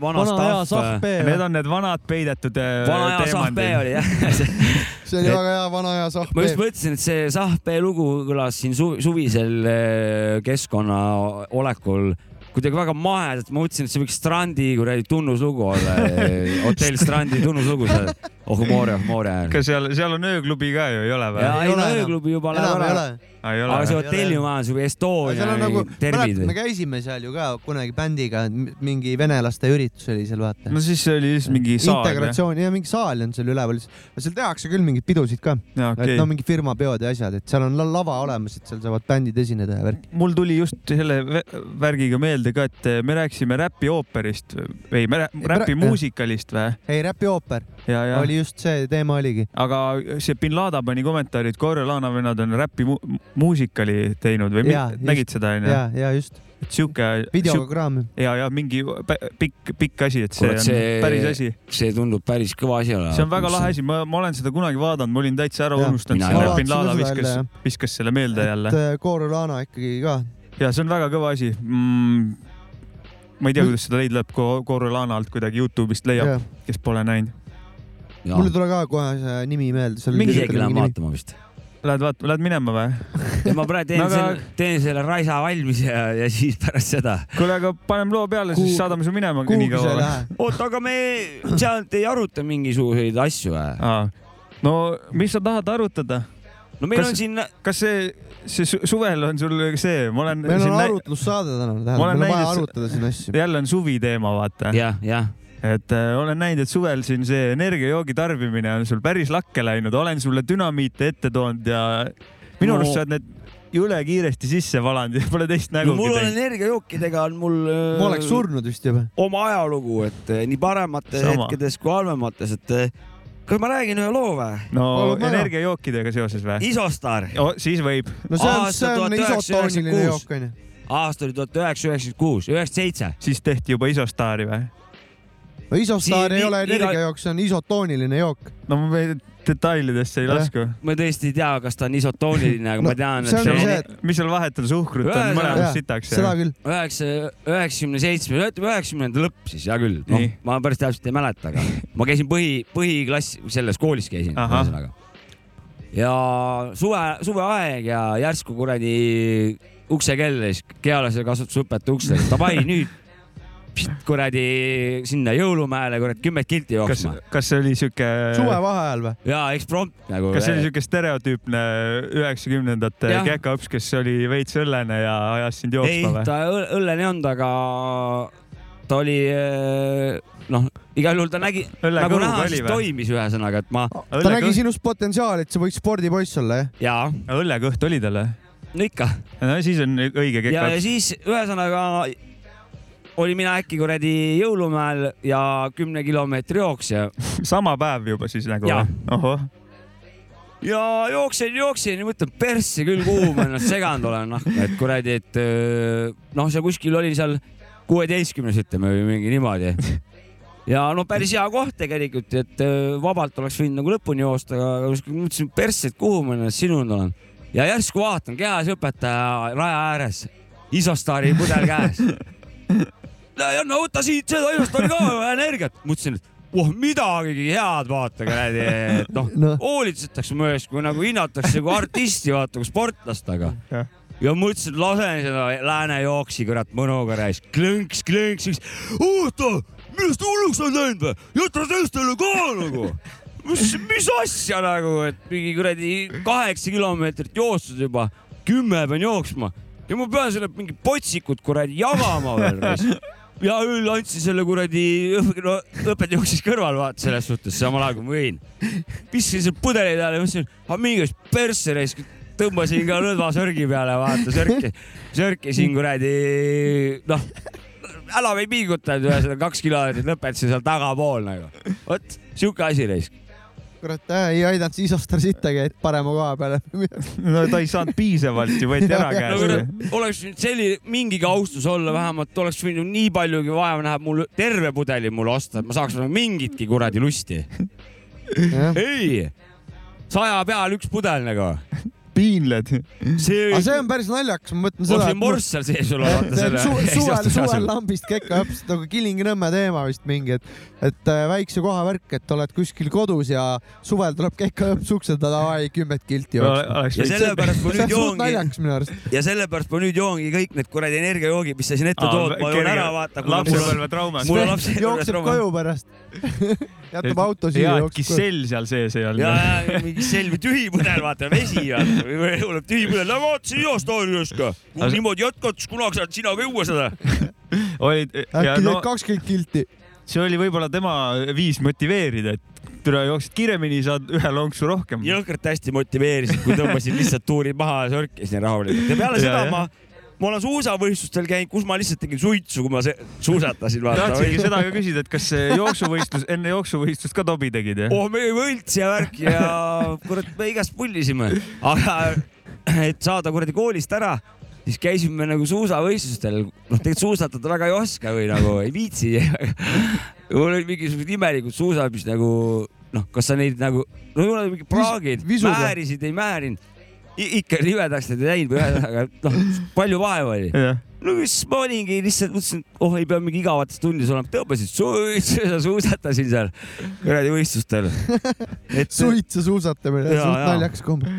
vana vana stuff. sahpe. Need on need vanad peidetud äh, vana hea sahpe oli jah. see oli väga hea vana hea ma just sahpe. mõtlesin, et see Sahpe lugu kõlas siin su suvisel eh, keskkonna olekul kuidagi väga mahedalt, ma mõtlesin, et see võiks Strandi kuradi tunnuslugu olla, hotell Strandi tunnuslugu seal. Oh humoore, humoore. kas seal, seal on ööklubi ka ju, ei ole või ja? Ei no ööklubi juba läheb ära. aga see või? hotellimajandus või Estonia seal on nagu, tervid me käisime seal ju ka kunagi bändiga, mingi venelaste üritus oli seal, vaata. no siis see oli siis mingi jah? integratsioon ja mingi saal on seal üleval, seal tehakse küll mingeid pidusid ka, jaa, et okei no. mingi firma peod ja asjad, et seal on la- lava olemas, et seal saavad bändid esineda ja värk. mul tuli just selle vä- värgiga meelde ka, et me rääkisime räpiooperist või me räpimuusikalist või? ei, räpiooper ja, ja, oli just see teema oligi. aga see bin Laden pani kommentaari, et Coriolanna vennad on räpi mu muusikali teinud või Jaa, mi- nägid seda onju? ja, ja just, et sihuke, videogramm. ja, ja mingi pikk, pikk asi, et see Kurat, on see- päris asi. see tundub päris kõva asi olevat. see on väga lahe asi, ma, ma olen seda kunagi vaadanud, ma olin täitsa ära Jah, unustanud ei bin seda viskas jälle,, viskas selle meelde jälle et äh, Corolana ikkagi ka. ja see on väga kõva asi mm,. ma ei tea, kuidas seda leida läheb, Corolana alt kuidagi Youtube'ist leiab, kes pole näinud. Mul ei tule ka kohe see nimi meelde. mingi isegi lähen vaatama vist. Lähed vaat-, lähed minema või? ma praegu teen No aga- selle, teen selle raisa valmis ja, ja siis pärast seda. kuule, aga paneme loo peale, siis Kuhu- saadame su minema oota, aga me sealt ei aruta mingisuguseid asju või? no mis sa tahad arutada? no meil Kas- on siin, kas see, see su- suvel on sul see, ma olen meil on arutlussaade täna, Ma tähendab, meil on vaja arutada siin asju. jälle on suvi teema, vaata. jah, jah. Et äh, olen näinud, et suvel siin see energiajoogi tarbimine on sul päris lakke läinud, olen sulle dünamiite ette toonud ja minu No- arust sa oled need jõle kiiresti sisse valanud ja pole teist no nägugi mul on energiajookidega on mul. ma oleks surnud vist juba. oma ajalugu, et eh, nii paremates Sama. hetkedes kui halvemates, et eh, kas ma räägin ühe loo või? no energiajookidega seoses või? Isostar, siis võib. no see on, see on 1996. isotooniline jook onju. aasta oli tuhat üheksasada üheksakümmend kuus, üheksakümmend seitse. siis tehti juba Isostari või? No Isostar Siin ei ole iga- energiajook, see on isotooniline jook. no ma ei- detailidesse ei lasku. ma tõesti ei tea, kas ta on isotooniline, aga No ma tean, et on see see, on et- mis seal vahet on, suhkrut on Ühesõnaga- mõlemas sitaks. seda küll. üheksa, üheksakümne seitsme, ütleme üheksakümnenda lõpp siis, hea küll. noh ma päris täpselt ei mäleta, aga ma käisin põhi, põhiklass, selles koolis käisin, ühesõnaga. ja suve, suveaeg ja järsku kuradi uksekell ja siis kehalise kasvatuse õpetaja uksel, davai nüüd kuradi sinna jõulumäele kurat kümmet kilti kas jooksma., kas see oli siuke, suvevaheajal või? ja eksprompt nagu. kas see oli siuke stereotüüpne üheksakümnendate Jah. käkaõps, kes oli veits õllene ja ajas sind ei jooksma, või? ta õl- õllene ei olnud, aga ta oli äh, noh, igal juhul ta nägi, nagu näha, siis või? toimis ühesõnaga, et ma ta nägi sinust potentsiaali, et sa võiks spordipoiss olla, jah? ja õllekõht oli tal või? no ikka no siis on õige ja, ja siis ühesõnaga oli mina äkki kuradi jõulumäel ja kümne kilomeetri jooksja sama päev juba siis nagu ohoh, ja jooksin, jooksin ja mõtlen persse küll, kuhu ma ennast seganud olen, noh, et kuradi, et noh, see kuskil oli seal kuueteistkümnes, ütleme või mingi niimoodi. ja no päris hea koht tegelikult, et vabalt oleks võinud nagu lõpuni joosta, aga kuskil mõtlesin persse, et kuhu ma ennast sinunud olen. ja järsku vaatan kehas õpetaja raja ääres, Isostari pudel käes. ja no võta siit seda Isostari ka, energiat. mõtlesin, et oh midagigi head, vaata kuradi, et noh Noh. no., hoolitsetakse mu eest, kui nagu hinnatakse kui artisti, vaata kui sportlast, aga Jah. ja mõtlesin, et lasen seda lääne jooksi kurat mõnuga reis, klõnks, klõnks, siis oota, millest hulluks on läinud või, jäta teistele ka nagu. mis, mis asja nagu, et mingi kuradi kaheksa kilomeetrit joostud juba, kümme pean jooksma ja ma pean selle mingi potsikut kuradi jagama veel ja ööl andsin selle kuradi, no õpetaja jooksis kõrval, vaata selles suhtes samal ajal kui ma jõin. viskasin selle pudeli peale mõtlesin, aga mingi persse reis, tõmbasin ka lõdvasörgi peale, vaata sörki, sörkisin kuradi, noh, enam ei pingutanud, ühesõnaga kaks kilomeetrit lõpetasin seal tagapool nagu. vot sihuke asi reis. kurat, ei aidanud siis Isostar sittagi, et parema koha peale. no ta ei saanud piisavalt ju, võeti ära no käest kurat, oleks võinud selline mingigi austus olla, vähemalt oleks võinud nii paljugi vaeva näha, mul terve pudeli mulle osta, et ma saaks mingitki kuradi lusti. ei, saja peal üks pudel nagu. piinled. see aga see on päris naljakas, ma mõtlen seda. oleks morss seal sees olla, vaata selle. suvel, suvel lambist kekka õppis nagu Kilingi-Nõmme teema vist mingi, et, et äh, väikse koha värk, et oled kuskil kodus ja suvel tuleb kekka õpp sukseda, davai, kümmet kilti jooksma. ja sellepärast ma see nüüd on joongi ja sellepärast ma nüüd joongi kõik need kuradi energiajoogid, mis sa siin ette tood, ma joon ära, vaata. lapsepõlvetraumas. mul on lapsepõlvetraumas. jookseb koju pärast. jätab auto siia hea, et kissell seal sees ei ja, olnud. ja mingi selvi tühi pudel, vaata vesi, või tuleb tühi pudel, no vaatasin heast aariast ka. kui niimoodi jätkad, siis kunagi saad sina ka juua seda. olid ja äkki teed no kakskümmend kilti. see oli võib-olla tema viis motiveerida, et türa jooksid kiiremini, saad ühe lonksu rohkem. jõhkralt hästi motiveerisid, kui tõmbasin lihtsalt tuuri maha ja sörkisin rahulikult ja peale seda ma, ma olen suusavõistlustel käinud, kus ma lihtsalt tegin suitsu, kui ma se- suusatasin, tahtsingi vaata. seda ka küsida, et kas see jooksuvõistlus, enne jooksuvõistlust ka tobi tegid jah? oh, me võlts ja värk ja kurat, me igast pullisime, aga et saada kuradi koolist ära, siis käisime nagu suusavõistlustel, noh, tegelikult suusatada väga ei oska või nagu ei viitsi. mul olid mingisugused imelikud suusad, mis nagu noh, kas sa neid nagu, no mul olid mingid praagid, määrisid, ei määrinud. Ikka libedaks need ei läinud või ühesõnaga, noh, palju vaeva oli. jah, no siis ma olingi lihtsalt mõtlesin, et oh, ei pea mingi igavates tundides olema, tõmbasin suitsu ja suusatasin seal kuradi võistlustel. et suitsu suusatamine, suht naljakas kombe.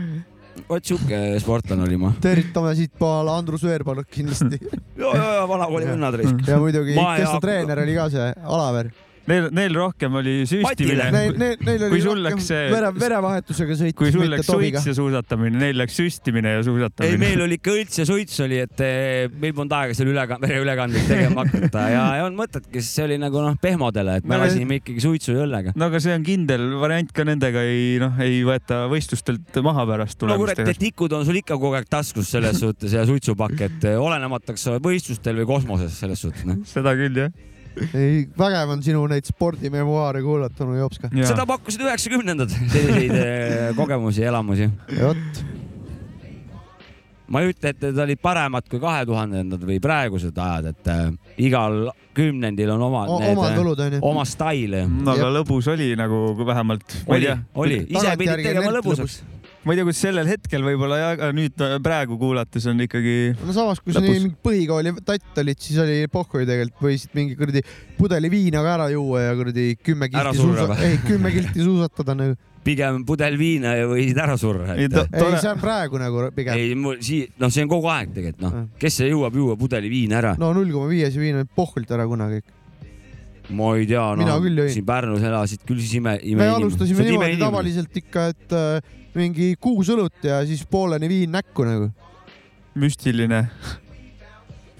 vot siuke sportlane oli ma. tervitame siitpool Andrus Veerpalut kindlasti. ja, ja, ja vanakooli vennad raisk. ja muidugi, kes ta treener oli ka see, Alaver. neil, neil rohkem oli süstimine. Neil, neil, neil kui oli sul rohkem läks see- vere, verevahetusega sõit. kui sul läks suits ja suusatamine, neil läks süstimine ja ei, suusatamine. meil oli ikka õlts ja suits oli, et eh, meil polnud aega seal ülekan-, vereülekandeid tegema hakata ja ei olnud mõtet, kes see oli nagu noh, pehmodele, et me Me- lasime ikkagi suitsu ja õllega. no aga see on kindel variant ka nendega ei noh, ei võeta võistlustelt maha pärast no kurat, tulemustega et. tikud on sul ikka kogu aeg taskus selles suhtes ja suitsupakk, et eh, olenemata, kas sa oled võistlustel või kosmoses selles suhtes, noh. seda küll jah. ei, vägev on sinu neid spordimemuaare kuulata, onu Jops ka. seda pakkusid üheksakümnendad, selliseid eh, kogemusi ja elamusi. vot, ma ei ütle, et need olid paremad kui kahe tuhandendad või praegused ajad, et äh, igal kümnendil on omad need omad äh, võlud onju. oma stail. no aga lõbus oli nagu vähemalt. oli oli, ise pidid tegema lõbusaks. Ma ei tea, kuidas sellel hetkel võib-olla jah, aga nüüd praegu kuulates on ikkagi no samas, kui sa nii mingi põhikooli tatt olid, siis oli pohhui tegelikult, võisid mingi kuradi pudeli viina ka ära juua ja kuradi kümme kilti surra suusa-, või? ei kümme kilti suusatada nagu. pigem pudel viina ja võisid ära surra. Ei, et ei, see on praegu nagu pigem. ei, mul sii-, noh, see on kogu aeg tegelikult noh Mm., kes see jõuab juua pudeli viina ära? no null koma viies viin on pohhult ära kunagi. ma ei tea, Mina no küll jõin. siin Pärnus elasid küll siis ime, ime me alustasime niimoodi. tavaliselt ikka, et äh, mingi kuus õlut ja siis pooleni viin näkku nagu. müstiline.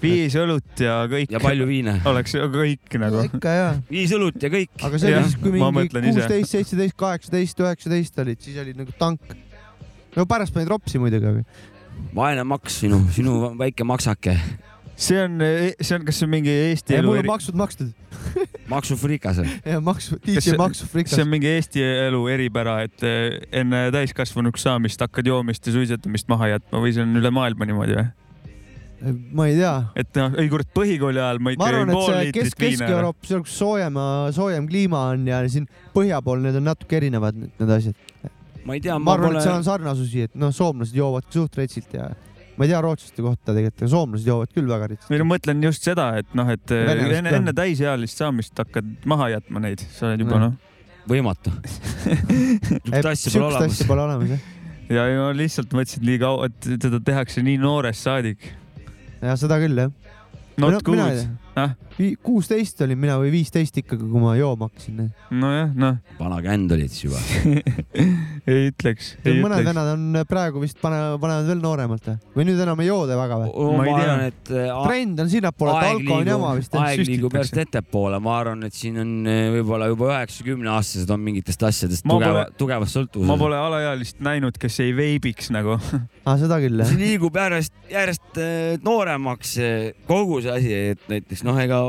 viis õlut ja kõik. ja palju viine. oleks ju kõik nagu. ikka jaa. viis õlut ja kõik. aga see oli siis, kui ma mingi kuusteist, seitseteist, kaheksateist, üheksateist olid, siis oli nagu tank. no pärast panid ropsi muidugi, aga vaene maks sinu, sinu väike maksake, see on, see on, kas see on mingi Eesti ei, elu mul on, maksud makstud. maksufrikas. ja maksu, Kas DJ see- maksu see on. mingi Eesti elu eripära, et eh, enne täiskasvanuks saamist hakkad joomist ja suitsetamist maha jätma või see on üle maailma niimoodi või? ma ei tea. et noh, ei kurat, põhikooli ajal ma ma ikka arvan, jõin et pool see liitrit Kesk, viina. Kesk-Euroopa, seal kus soojem, soojem kliima on ja siin põhja pool need on natuke erinevad, need asjad. ma ei tea, ma ma arvan, pole et seal on sarnasusi, et noh, soomlased joovad ka suht retsilt ja ma ei tea rootslaste kohta tegelikult, aga soomlased joovad küll väga või retsilt. no mõtlen just seda, et noh, et eh, Venelased enne, enne täisealist saamist hakkad maha jätma neid, sa oled juba noh. võimatu. sihukest asja pole olemas asja. pole olemas jah. ja, ja ma lihtsalt mõtlesin, nii kaua, et seda tehakse nii noorest saadik. ja seda küll jah. Not No ei good. Tea. kuusteist olin mina või viisteist ikkagi, kui ma jooma hakkasin. nojah, noh, vana känd olid siis juba. ei ütleks, mõned vennad on praegu vist pane-, panevad veel nooremalt või? nüüd enam ei jooda väga või? Ma ei ma tea. et trend on sinnapoole, et alko on jama vist. aeg liigub järjest ettepoole, ma arvan, et siin on eh, võib-olla juba üheksakümne aastased on mingitest asjadest Ma tugeva tugevas ma sõltuvuses. pole alaealist näinud, kes ei veibiks nagu. aa, Ah, seda küll jah see. liigub järjest, järjest eh, nooremaks see- kogu see asi, et näiteks noh, ega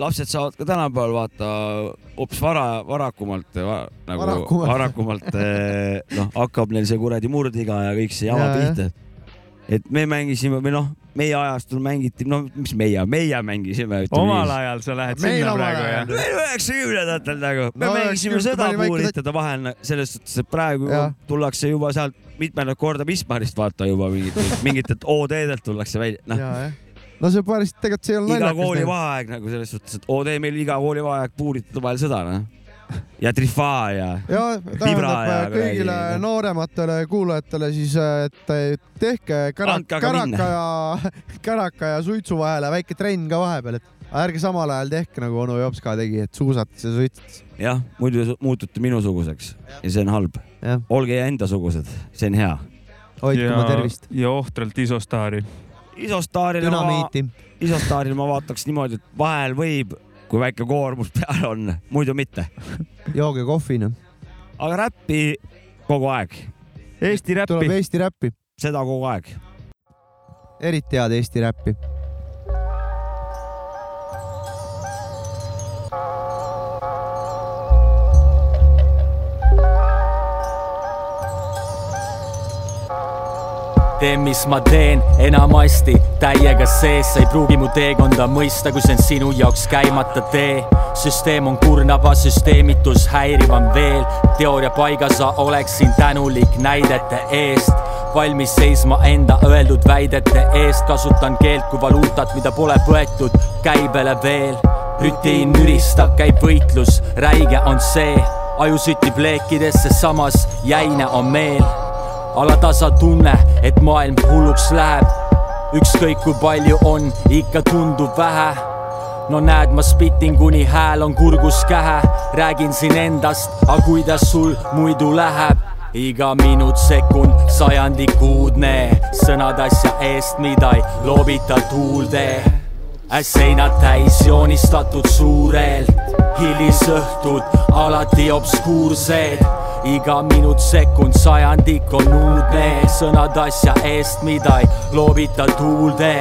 lapsed saavad ka tänapäeval vaata hoopis vara, varakumalt va, nagu Varakumalt. varakumalt eh, noh, hakkab neil see kuradi murdiga ja kõik see jama jah. pihta. et me mängisime või noh, meie ajastul mängiti, no mis meie, meie mängisime. omal ajal sa lähed Meil sinna praegu jah? veel üheksakümnendatel nagu, me No mängisime 90 seda puuritada vahel selles suhtes, et praegu Jah. tullakse juba sealt mitmendat korda Wismarist vaata juba mingit, mingitelt OD-delt tullakse välja, noh. ja, no see päris, tegelikult see ei ole iga naljakas. koolivaheaeg nagu selles suhtes, et OD meil iga koolivaheaeg puuritada vahel sõda, noh. ja Trifaa ja ja ja tähendab kõigile kuradi- noorematele kuulajatele siis, et tehke kära- Andke aga minna. käraka ja, käraka ja suitsu vahele väike trenn ka vahepeal, et ärge samal ajal tehke nagu onu Jops ka tegi, et suusatas ja suitsatas. jah, muidu muutute minusuguseks ja see on halb. olge endasugused, see on hea. hoidke oma tervist. ja ohtralt isostaari. Isostaarile ma, dünamiiti. isostaaril ma vaataks niimoodi, et vahel võib, kui väike koormus peal on, muidu mitte. jooge kohvi, noh. aga räppi kogu aeg, Eesti tuleb räppi. Eesti räppi, seda kogu aeg. eriti head Eesti räppi. teen, mis ma teen, enamasti täiega sees, sa ei pruugi mu teekonda mõista, kui see on sinu jaoks käimata tee. süsteem on kurnava süsteemitus häirivam veel, teooria paigas sa oleksin tänulik näidete eest. Valmis seisma enda öeldud väidete eest, kasutan keelt kui valuutat, mida pole võetud käibele veel. rutiin müristab, käib võitlus, räige on see, aju süttib leekidesse, samas jäine on meel alatasa tunne, et maailm hulluks läheb. ükskõik kui palju on, ikka tundub vähe. no näed, ma spitin, kuni hääl on kurgus kähe, räägin siin endast, aga kuidas sul muidu läheb? iga minut, sekund, sajandik uudne, sõnad asja eest, mida ei loobita tuulde. seinad täis joonistatud suurelt, hilisõhtud alati obskuursed iga minut, sekund, sajandik on uudne, sõnad asja eest, mida ei loobita tuulde.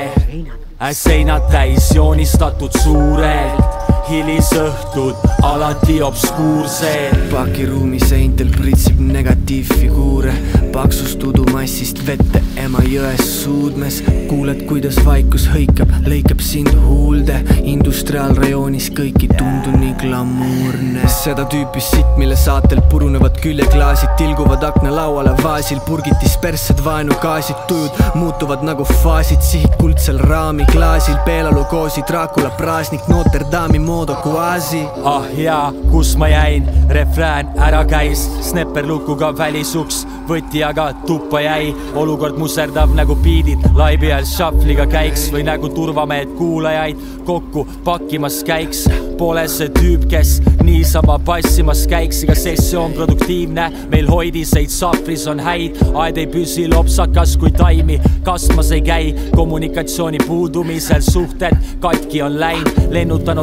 seinad täis joonistatud suurelt, hilisõhtud alati obskuursed. pakiruumi seintel pritsib negatiivfiguure, paksust udumassist vette Emajões suudmes. kuuled, kuidas vaikus hõikab, lõikab sind huulde, industriaalrajoonis kõik ei tundu nii glamuurne. seda tüüpi sitt, mille saatel purunevad küljeklaasid, tilguvad aknalauale vaasil, purgitis perssed vaenugaasid, tujud muutuvad nagu faasid, sihid kuldsel raamiklaasil, Peelalu koosi, Dracula, Praasnik, Notre Dame'i Modo Quasi. ah jaa, kus ma jäin, refrään ära käis, snepperlukuga välisuks, võti aga tuppa jäi, olukord muserdav nagu biidid, laivi all šahvliga käiks või nagu turvamehed kuulajaid kokku pakkimas käiks. Pole see tüüp, kes niisama passimas käiks, iga sessioon produktiivne. meil hoidiseid sahvris on häid, aed ei püsi lopsakas kui taimi, kasvamas ei käi. kommunikatsiooni puudumisel suhted katki on läinud, lennutan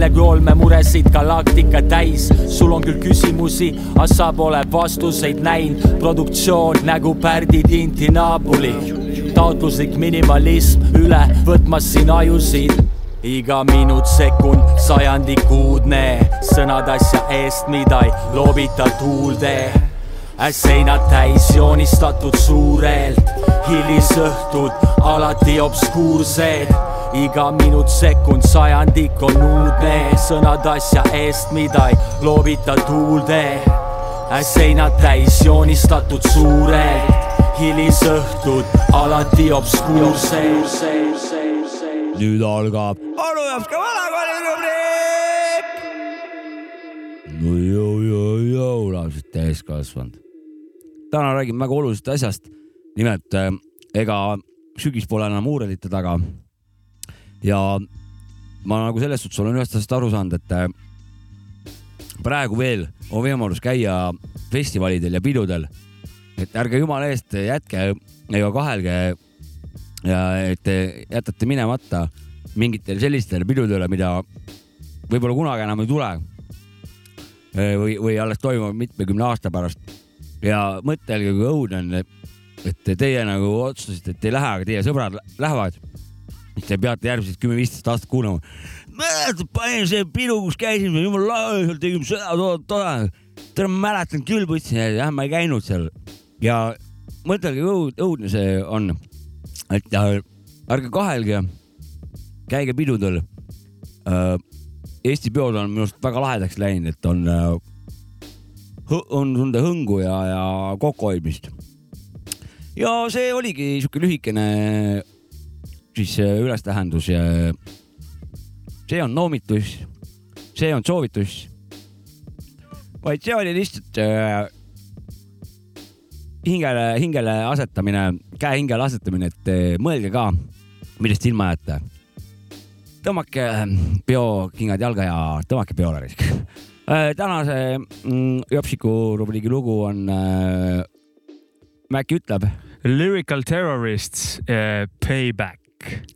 orbiidile kui olmemuresid galaktika täis. sul on küll küsimusi, aga sa pole vastuseid näinud. produktsioon nagu Pärdi Tinti naabuli taotluslik minimalism üle võtmas siin ajusid iga minut, sekund, sajandik uudne, sõnad asja eest, mida ei loobita tuulde. seinad täis joonistatud suurelt, hilisõhtud alati obskuursed. Iga minut, sekund, sajandik on uudne, sõnad asja eest, mida ei loobita tuulde. seinad täis joonistatud suurelt, hilisõhtud alati obskuursed nüüd algab onu jaoks ka vanakooli rubriik. no jõu-jõu-jõu, lapsed täiskasvanud. täna räägime väga olulisest asjast. nimelt äh, ega sügis pole enam huurelite taga. Ja ma nagu selles suhtes olen ühest asjast aru saanud, et äh, praegu veel on võimalus käia festivalidel ja pidudel. et ärge jumala eest jätke ega kahelge ja et te jätate minemata mingitele sellistele pidudele, mida võib-olla kunagi enam ei tule. või, või alles toimuvad mitmekümne aasta pärast. ja mõtelge, kui õudne on, et teie nagu otsustasite, et ei lähe, aga teie sõbrad lähevad. Te peate järgmised kümme-viisteist aastat kuulama. mäletad, panin see pidu, kus käisime, jumala lahe, seal tegime seda, toda, toda. ma mäletan küll, mõtlesin, jah, ma ei käinud seal ja mõtelge, kui õudne see on et ärge kahelge, käige pidudel äh,. Eesti peod on minu arust väga lahedaks läinud, et on äh,, on tunda hõngu ja, ja kokkuhoidmist. ja see oligi sihuke lühikene siis äh, ülestähendus ja see on noomitus, see on soovitus, vaid see oli lihtsalt äh, hingele, hingele asetamine, käe hingele asetamine, et mõelge ka, millest ilma jääte. tõmmake peokingad jalga ja tõmmake peole risk. tänase mm, Jopsiku rubriigi lugu on äh,, Maci ütleb. Lyrical Terrorists uh, Payback.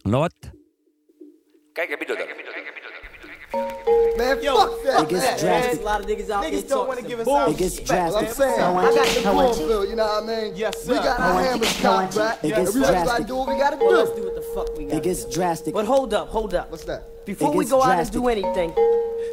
No vot. käige pidudel. Man, Yo, fuck that. it gets drastic. A lot of niggas out Niggas don't talking wanna give us bullshit. our It gets That's what I'm saying. How I got the how much- cornfield, you know what I mean? Yes, sir. We got How our much- hammers cocked much- back. it Yeah, we gotta do what we gotta Well, let's do. do what the fuck we gotta It gets drastic. But hold up, hold up. What's that? Before we gets go out and do anything,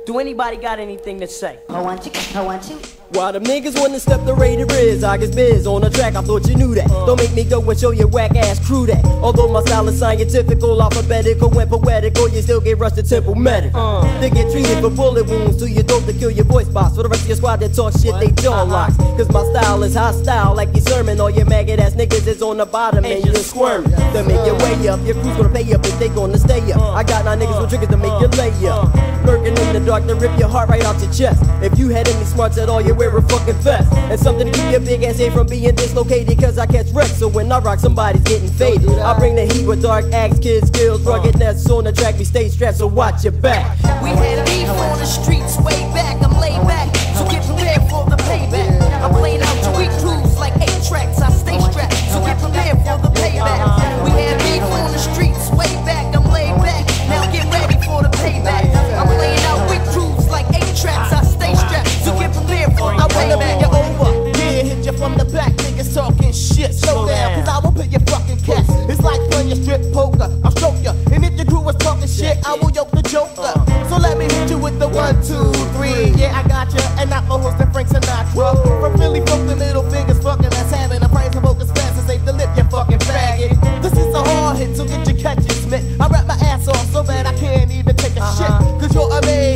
do anybody got anything to say? I want you, I want you. Why them niggas wanna step the rated riz? I get biz on the track, I thought you knew that. Uh. Don't make me go and show your whack ass crew that. Although my style is scientifical, alphabetical, and poetical, you still get rushed to temple medical. Uh. They get treated for bullet wounds to your dope to kill your voice box. For the rest of your squad that talk shit, they jaw locks. Uh-uh. Cause my style is hostile, like your sermon. All your maggot ass niggas is on the bottom and you're squirming. To make your uh. way up, your crew's gonna pay up if they gonna stay up. I got nine niggas with triggers to make you lay up. Uh. Lurking in the dark to rip your heart right out your chest. If you had any smarts at all, you wear a fucking vest. And something to keep your big ass head from being dislocated. Cause I catch wrecks, so when I rock, somebody's getting faded. I bring the heat with dark acts, kids, skills, uh. ruggedness on the track. We stay strapped, so watch your back. We had beef on the streets way back. I'm laid back, so get I will yoke the joker. So let me hit you with the one, two, three. Yeah, I got you, And not my host and Frank Sinatra. From Philly, from the middle fingers, fucking that's having a price of focus fast and save the lip, you fucking faggot. This is a hard hit, so get your catches, Smith. I rap my ass off so bad I can't even take a shit. Uh-huh. Cause you're amazed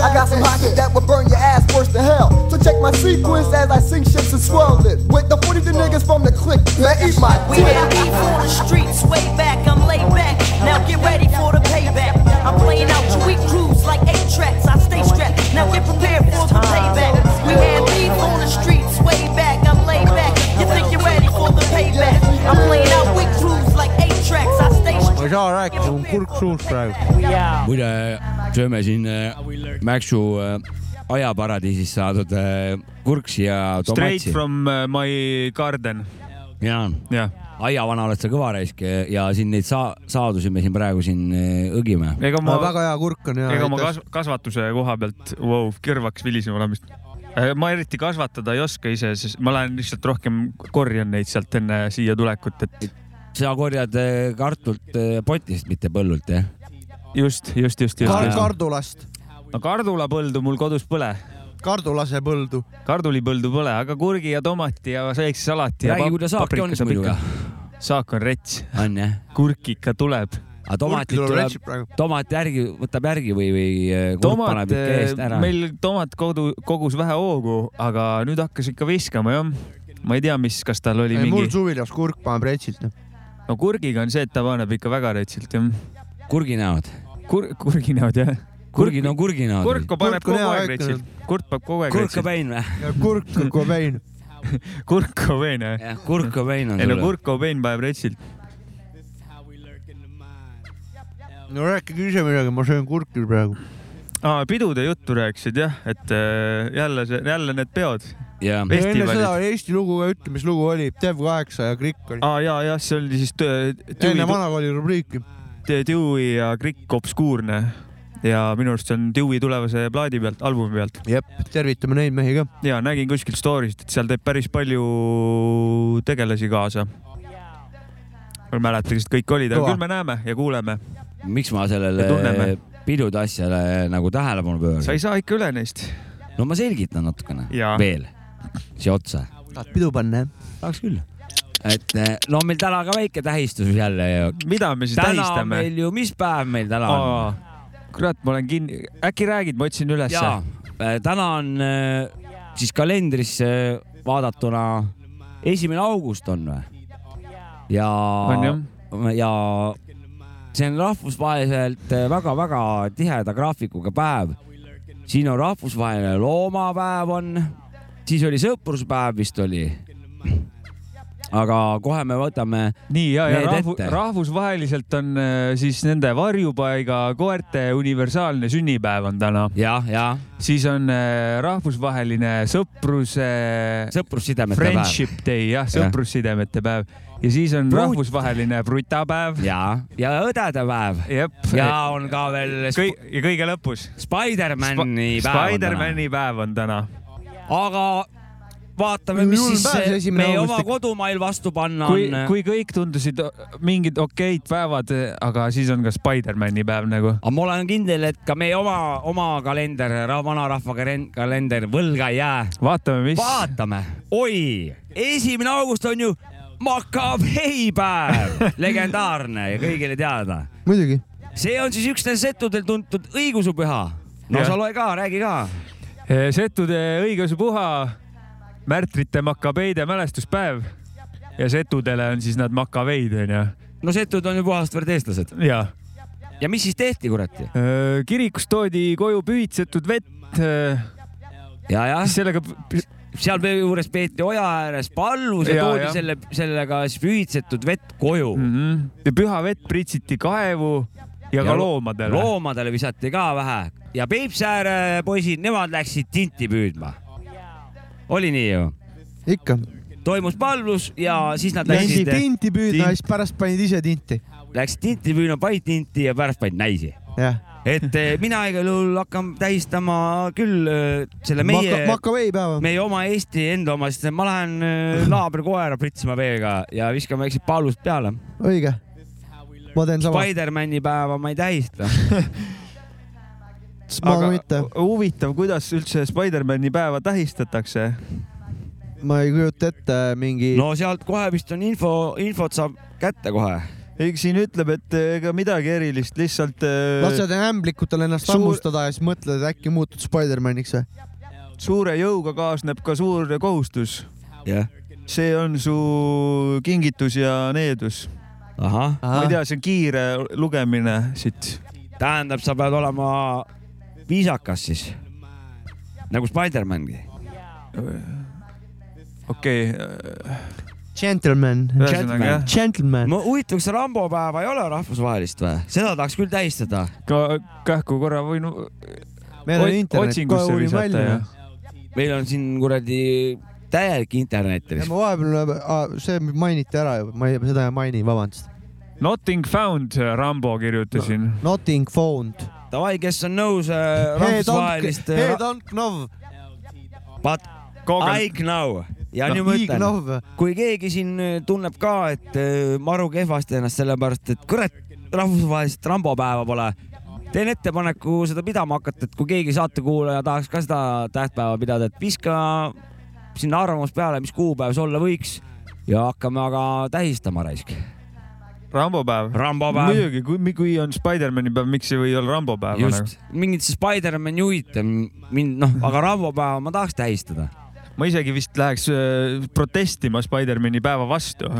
I got some hot that will burn your ass worse than hell. So check my sequence as I saa rääkida, mul on kurk suus praegu. muide, sööme siin äh, Mäksu äh, ajaparadiisist saadud äh, kurksi ja Straight tomatsi. from uh, my garden. jaa Jah., aiavana oled sa kõva raisk ja siin neid saa-, saadusi me siin praegu siin äh, õgime. ega ma, väga hea kurk on ja. ega ma kas, kasvatuse koha pealt wow,, kõrvaks vilisema olemist. ma eriti kasvatada ei oska ise, sest ma lähen lihtsalt rohkem korjan neid sealt enne siia tulekut, et sa korjad äh, kartult äh, potist, mitte põllult, jah? just, just, just, just Kar- just.. kardulast, no kardulapõldu mul kodus põle, kardulase põldu. kardulipõldu pole, aga kurgi ja tomati ja väikse salati ja räägi, kuidas saak paprika on siis saab muidu ikka. ka. saak on rets, on jah? kurk ikka tuleb. aga tomatit tuleb, tomat järgi, võtab järgi või, või äh, kurk paneb ikka eest ära? meil tomat kodu, kogus vähe hoogu, aga nüüd hakkas ikka viskama jah. ma ei tea, mis, kas tal oli mul mingi, suvilas kurk paneb retsilt. No kurgiga on see, et ta paneb ikka väga retsilt jah. kurginäod. Kur-, kurginäod jah. kurgid on kurginäod. kurku paneb kogu aeg ikka. retsilt, kurk paneb kogu aeg retsilt. kurkabein või? kurk on kobein. kurk Cobain jah? jah, kurkabein on ei no sulle. kurk Cobain paneb retsilt. no rääkige ise midagi, ma söön kurki praegu. aa, pidude juttu rääkisid jah, et äh, jälle see, jälle need peod. jah. enne seda oli Eesti lugu ütle, mis lugu oli. Dev8 ja Krikk oli. aa ja, jah, see oli siis tö- enne Dewey, vanakooli rubriiki. Dewey ja Krikk Obskuurne ja minu arust see on Dewey tulevase plaadi pealt, albumi pealt. jep, tervitame neid mehi ka. ja nägin kuskilt story'st, et seal teeb päris palju tegelasi kaasa. ma ei mäleta, kes kõik olid, aga küll me näeme ja kuuleme. miks ma sellele Ja pidude asjale nagu tähelepanu pööran sa? ei saa ikka üle neist. no ma selgitan natukene Jaa. veel siia otsa. tahad pidu panna, jah? tahaks küll. et eh, no meil täna ka väike tähistus jälle ju. mida me siis täna on tähistame? meil ju, mis päev meil täna on? kurat, ma olen kinni, äkki räägid, ma otsin ülesse. jaa, täna on eh, siis kalendrisse vaadatuna esimene august on või? ja ja see on rahvusvaheliselt väga-väga tiheda graafikuga päev. siin on rahvusvaheline loomapäev on, siis oli sõpruspäev vist oli. aga kohe me võtame nii ja, ja rahvu, ette. rahvusvaheliselt on äh, siis nende varjupaiga koerte universaalne sünnipäev on täna. jah, ja siis on äh, rahvusvaheline sõpruse. sõprussidemete päev. Friendship Day jah, sõprussidemete päev ja siis on Brut- rahvusvaheline brutapäev. ja, ja õdede päev. jep. ja on ka veel ja kõige lõpus. Spider-mani päev. Spider-mani päev on täna. Aga vaatame, mis Julm siis päev, meie august oma kodumail vastu panna kui on,. kui kõik tundusid mingid okeid päevad, aga siis on ka Spider-mani päev nagu. aga ma olen kindel, et ka meie oma, oma kalender, vanarahva kalen- kalender võlga ei jää. vaatame, mis. vaatame, oi, esimene august on ju makabeipäev, legendaarne ja kõigile teada. muidugi. see on siis üks nendest setudel tuntud õigusupüha. no Jah. sa loe ka, räägi ka. Setude õigeusupuha, märtrite makabeide mälestuspäev ja setudele on siis nad makabeid onju. no setud on ju puhast verd eestlased. ja. ja mis siis tehti, kuradi? kirikust toodi koju pühitsetud vett. ja, ja sellega seal juures peeti oja ääres pallus ja, Ja, toodi ja. selle, sellega siis pühitsetud vett koju mm. -hmm. ja püha vett pritsiti kaevu ja, ka lo- loomadele. loomadele visati ka vähe ja Peipsiääre poisid, nemad läksid tinti püüdma. oli nii ju? ikka. toimus palvus ja siis nad Läksid läksid, tinti püüdma ja siis pärast panid ise tinti. läksid tinti püüdma, panid tinti ja pärast panid näisi. et eh, mina igal juhul hakkan tähistama küll eh, selle meie Maka-, meie oma Eesti enda oma, sest ma lähen eh, naabri koera pritsima veega ja viskan väiksed paalust peale. õige. Ma teen sama. Spider-man'i päeva ma ei tähista. ma ka mitte. huvitav, kuidas üldse Spider-man'i päeva tähistatakse? ma ei kujuta ette mingi. no sealt kohe vist on info, infot saab kätte kohe. ei, siin ütleb, et ega midagi erilist, lihtsalt. äh, lased ämblikutel ennast suur- hammustada ja siis mõtled, et äkki muutud Spider-maniks või? suure jõuga kaasneb ka suur kohustus. jah. see on su kingitus ja needus. ahah. ma ei tea, see on kiire lugemine siit. tähendab, sa pead olema viisakas siis. nagu Spider-mangi. okei. Gentleman. Ühesõnaga, jah. Gentleman. ma huvitav, kas Rambo päeva ei ole rahvusvahelist või? seda tahaks küll tähistada. ka kähku korra võin meil on internet, kohe visata välja ja. meil on siin kuradi täielik internet. ja ma vahepeal, see mainiti ära juba, ma ei, seda ei maini, vabandust. Nothing found, Rambo kirjutasin. Nothing found. Davai, kes on nõus äh, Head on, rahvusvahelist. head on knov. But I know ja No, nüüd ma ütlen kui keegi siin äh, tunneb ka, et äh, maru kehvasti ennast sellepärast, et kurat, rahvusvahelist Rambo päeva pole, teen ettepaneku seda pidama hakata, et kui keegi saatekuulaja tahaks ka seda tähtpäeva pidada, et viska sinna arvamus peale, mis kuupäev see olla võiks ja hakkame aga tähistama raisk. Rambo päev. Rambo päev. muidugi, kui, kui on Spider-man'i päev, miks ei või olla Rambo päev? just, mingit see Spider-man ei huvita mind, noh, aga Rambo päeva ma tahaks tähistada. ma isegi vist läheks äh, protestima Spider-man'i päeva vastu.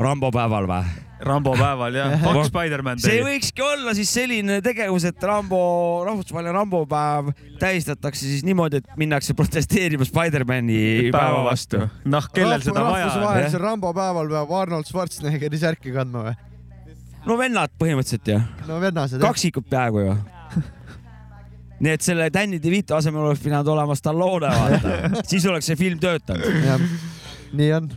Rambo päeval või? Rambo päeval jah, Fuck Spider-man see võikski olla siis selline tegevus, et Rambo, rahvusvaheline Rambo päev tähistatakse siis niimoodi, et minnakse protesteerima Spider-man'i päeva vastu. noh, kellel seda vaja on? rahvusvahelisel Rambo päeval peab Arnold Schwarzeneggeri särki kandma või? no vennad põhimõtteliselt ju, no vennased. kaksikud peaaegu ju. nii et selle Danny DeVito asemel oleks pidanud olema Stallone, vaata, siis oleks see film töötanud. nii on.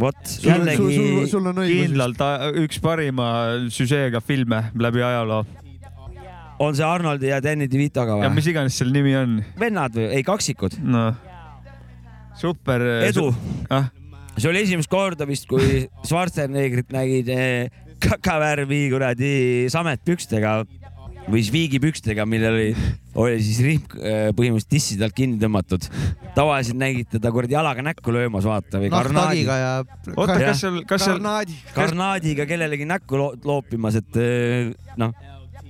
vot, sul, sul, sul, jällegi kindlalt a- üks parima süžeega filme läbi ajaloo. on see Arnoldi ja Danny DeVitoga ja või? mis iganes selle nimi on. vennad või, ei kaksikud. noh, super. edu. ah, see oli esimest korda vist, kui Schwarzeneggerit nägid eh, kakavärvi kuradi sametpükstega või siis viigipükstega, millel oli, oli siis rihm eh, põhimõtteliselt tissi alt kinni tõmmatud. tavaliselt nägid teda kuradi jalaga näkku löömas, vaata või karnaadi nahktagiga, ja. oota, kas seal, kas seal, karnaadi. karnaadiga kellelegi näkku lo loopimas, et eh, noh,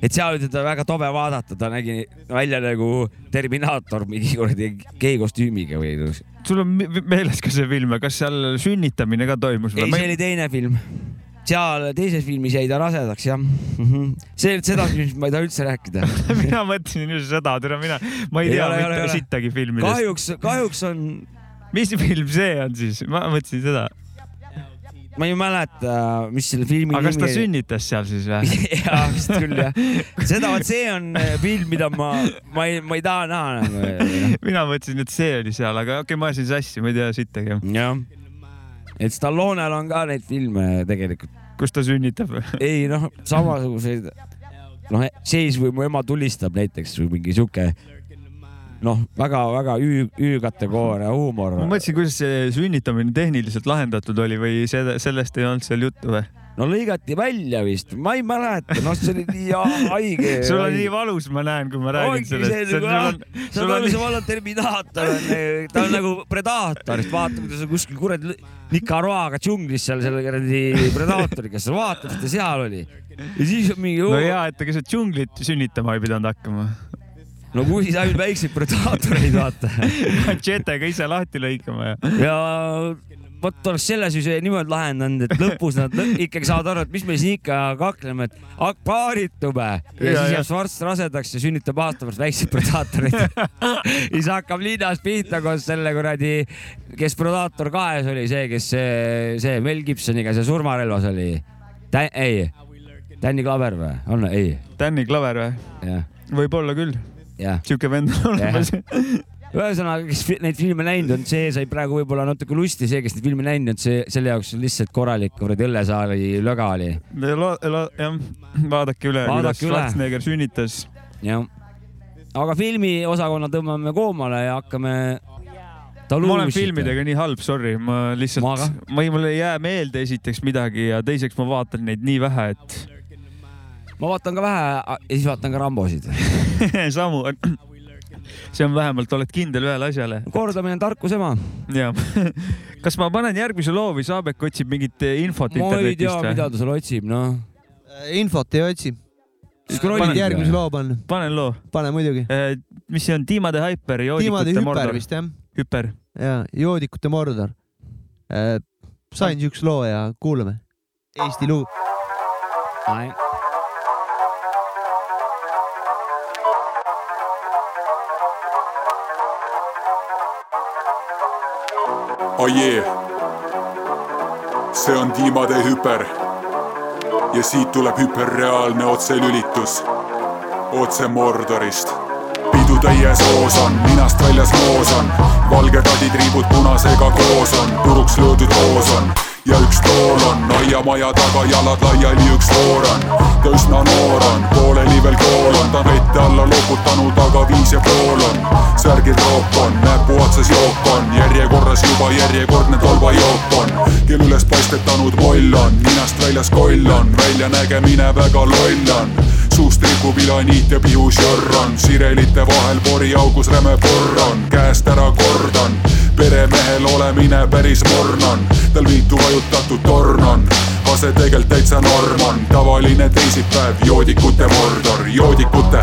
et seal oli teda väga tobe vaadata, ta nägi välja nagu Terminaator mingi kuradi geikostüümiga või sul on me- meeles ka see film, kas seal sünnitamine ka toimus ei, see oli teine film. Seal teises filmis jäi ta rasedaks jah mm -hmm.. see, seda filmist ma ei taha üldse rääkida. mina mõtlesin just seda, tere mina, ma ei Ei tea ole, mitte ole. sittagi filmidest. kahjuks, kahjuks on, mis film see on siis? ma mõtlesin seda. ma ei mäleta, mis selle filmi aga kas ta nimi sünnitas seal siis või? jaa, vist küll jah. seda, vot see on äh, film, mida ma, ma ei, ma ei taha näha nagu. mina mõtlesin, et see oli seal, aga okei okay,, ma ajasin sassi, ma ei tea sittagi. jah, et Stallonel on ka neid filme tegelikult. Kus ta sünnitab? ei noh, samasuguseid, noh, seis või mu ema tulistab näiteks või mingi sihuke noh, väga-väga Ü, Ü-kategooria huumor ma mõtlesin, kuidas see sünnitamine tehniliselt lahendatud oli või see, sellest ei olnud seal juttu või? No lõigati välja vist, ma ei mäleta, noh, see oli nii haige. sul on nii valus, ma näen, kui ma räägin sellest. sul on, sul on, sul on Terminaator on, ta on nagu Predaator, sest vaata, kuidas on kuskil kuradi Nicaraguaga džunglis seal selle kuradi Predaatoriga, sa vaatad, et ta seal oli. ja siis on mingi. no hea, et ta keset džunglit sünnitama ei pidanud hakkama. no kui sa ainult väikseid Predaatoreid vaata. Machetega ise lahti lõikama ja. ja vot oleks selle siis niimoodi lahendanud, et lõpus nad lõ ikkagi saavad aru, et mis me siin ikka kakleme, et hak- paaritume ja, Ja, siis ja. jääb Schwarz rasedaks ja sünnitab aasta pärast väikseid predaatoreid. siis hakkab linnas pihta koos selle kuradi, kes Predaator kahes oli see, kes see, see Mel Gibsoniga see surmarelvas oli. ei, Danny Glover või, on, ei. Danny Glover või? võib-olla küll. sihuke vend on olemas. ühesõnaga, kes neid filme näinud on, see sai praegu võib-olla natuke lusti, see, kes neid filme näinud on, see selle jaoks lihtsalt korralik kuradi õllesaali löga oli. jah, vaadake üle, kuidas. Schwarzenegger sünnitas. jah. aga filmiosakonna tõmbame koomale ja hakkame. ma olen filmidega nii halb, sorry, ma lihtsalt, ma ei, mul ei jää meelde esiteks midagi ja teiseks ma vaatan neid nii vähe, et ma vaatan ka vähe ja siis vaatan ka Rambosid. samu. See on vähemalt, oled kindel ühele asjale. kordamine on tarkuse ema. jah. kas ma panen järgmise loo või Saabek otsib mingit infot ma ei tea, internetist mida ta seal otsib, noh. infot ei otsi. Panen- järgmise loo panna. panen loo. pane muidugi. mis see on, Dima de Hyper, Tiimade joodikute mordor. vist jah. hüper. ja joodikute mordor. sain siukse loo ja kuulame. Eesti lugu. Ajee, see on tiimade hüper. ja siit tuleb hüperreaalne otselülitus. Otse Mordorist. pidu täies hoos on, ninast väljas moos on, valged aditriibud punasega koos on, puruks löödud roos on. Ja üks tool on, aiamaja taga jalad laiali üks voor on, ta üsna noor on, pooleli veel kool on, ta on vette alla loputanud, aga viis ja pool on, särgid roop on, näpu otsas jook on, järjekorras juba järjekordne tolvajook on, kell üles paistetanud moll on, ninast väljas koll on, väljanägemine väga loll on. Suust ripub ilaniit ja pihus jörr on, sirelite vahel poriaugus räme porr on, käest ära kordan, peremehel olemine päris morn on, tal viltu vajutatud torn on, ase tegelt täitsa norm on, tavaline teisipäev, joodikute mordor, joodikute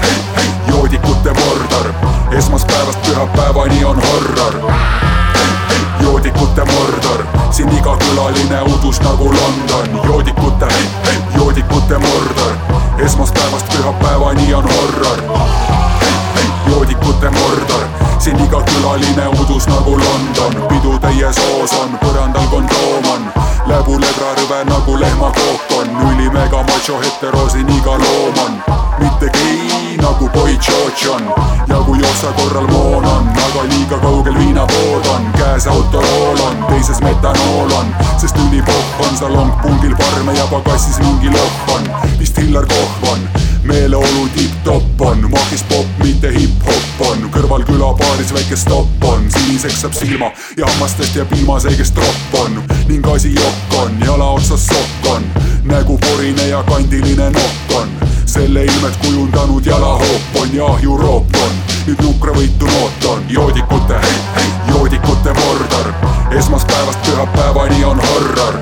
macho hetero siin iga loom on, mitte gei nagu boy George on. Ja kui otsa korral moon on, aga liiga kaugel viinapood on, käes autorool on, teises metanool on, sest ülipopp on salongpungil parme ja pagassis mingi lohv on, vist Hillar Kohv on, meeleolu tipp-topp on, makis popp, mitte hip-hop on, kõrval külapaaris väike stopp on, siniseks saab silma ja hammastest ja piimaseegest tropp on. Ning asi jokk on, jala otsas sokk on, nägu porine ja kandiline nokk on. Selle ilmet kujundanud jalahoop on ja ahjuroop on, nüüd nukravõitu noot on, joodikute hei, hei, joodikute mordor, esmaspäevast pühapäevani on horror.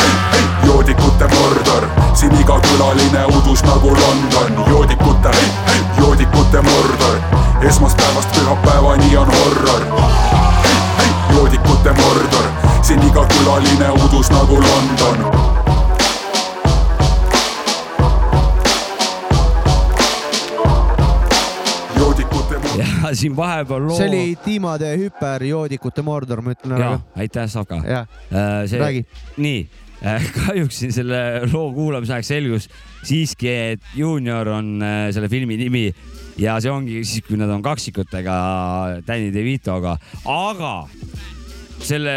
hei, hei, joodikute mordor, siin iga külaline udus nagu London, joodikute hei, hei, joodikute mordor, esmaspäevast pühapäevani on horror. hei, hei, joodikute mordor, siin iga külaline udus nagu London ja siin vahepeal loo. see oli tiimade hüper joodikute mordor, ma ütlen ära aitäh, Savka. Jah. see Räägi., nii, kahjuks siin selle loo kuulamise aeg selgus siiski, et Junior on äh, selle filmi nimi ja see ongi siis, kui nad on kaksikutega Danny DeVitoga, aga selle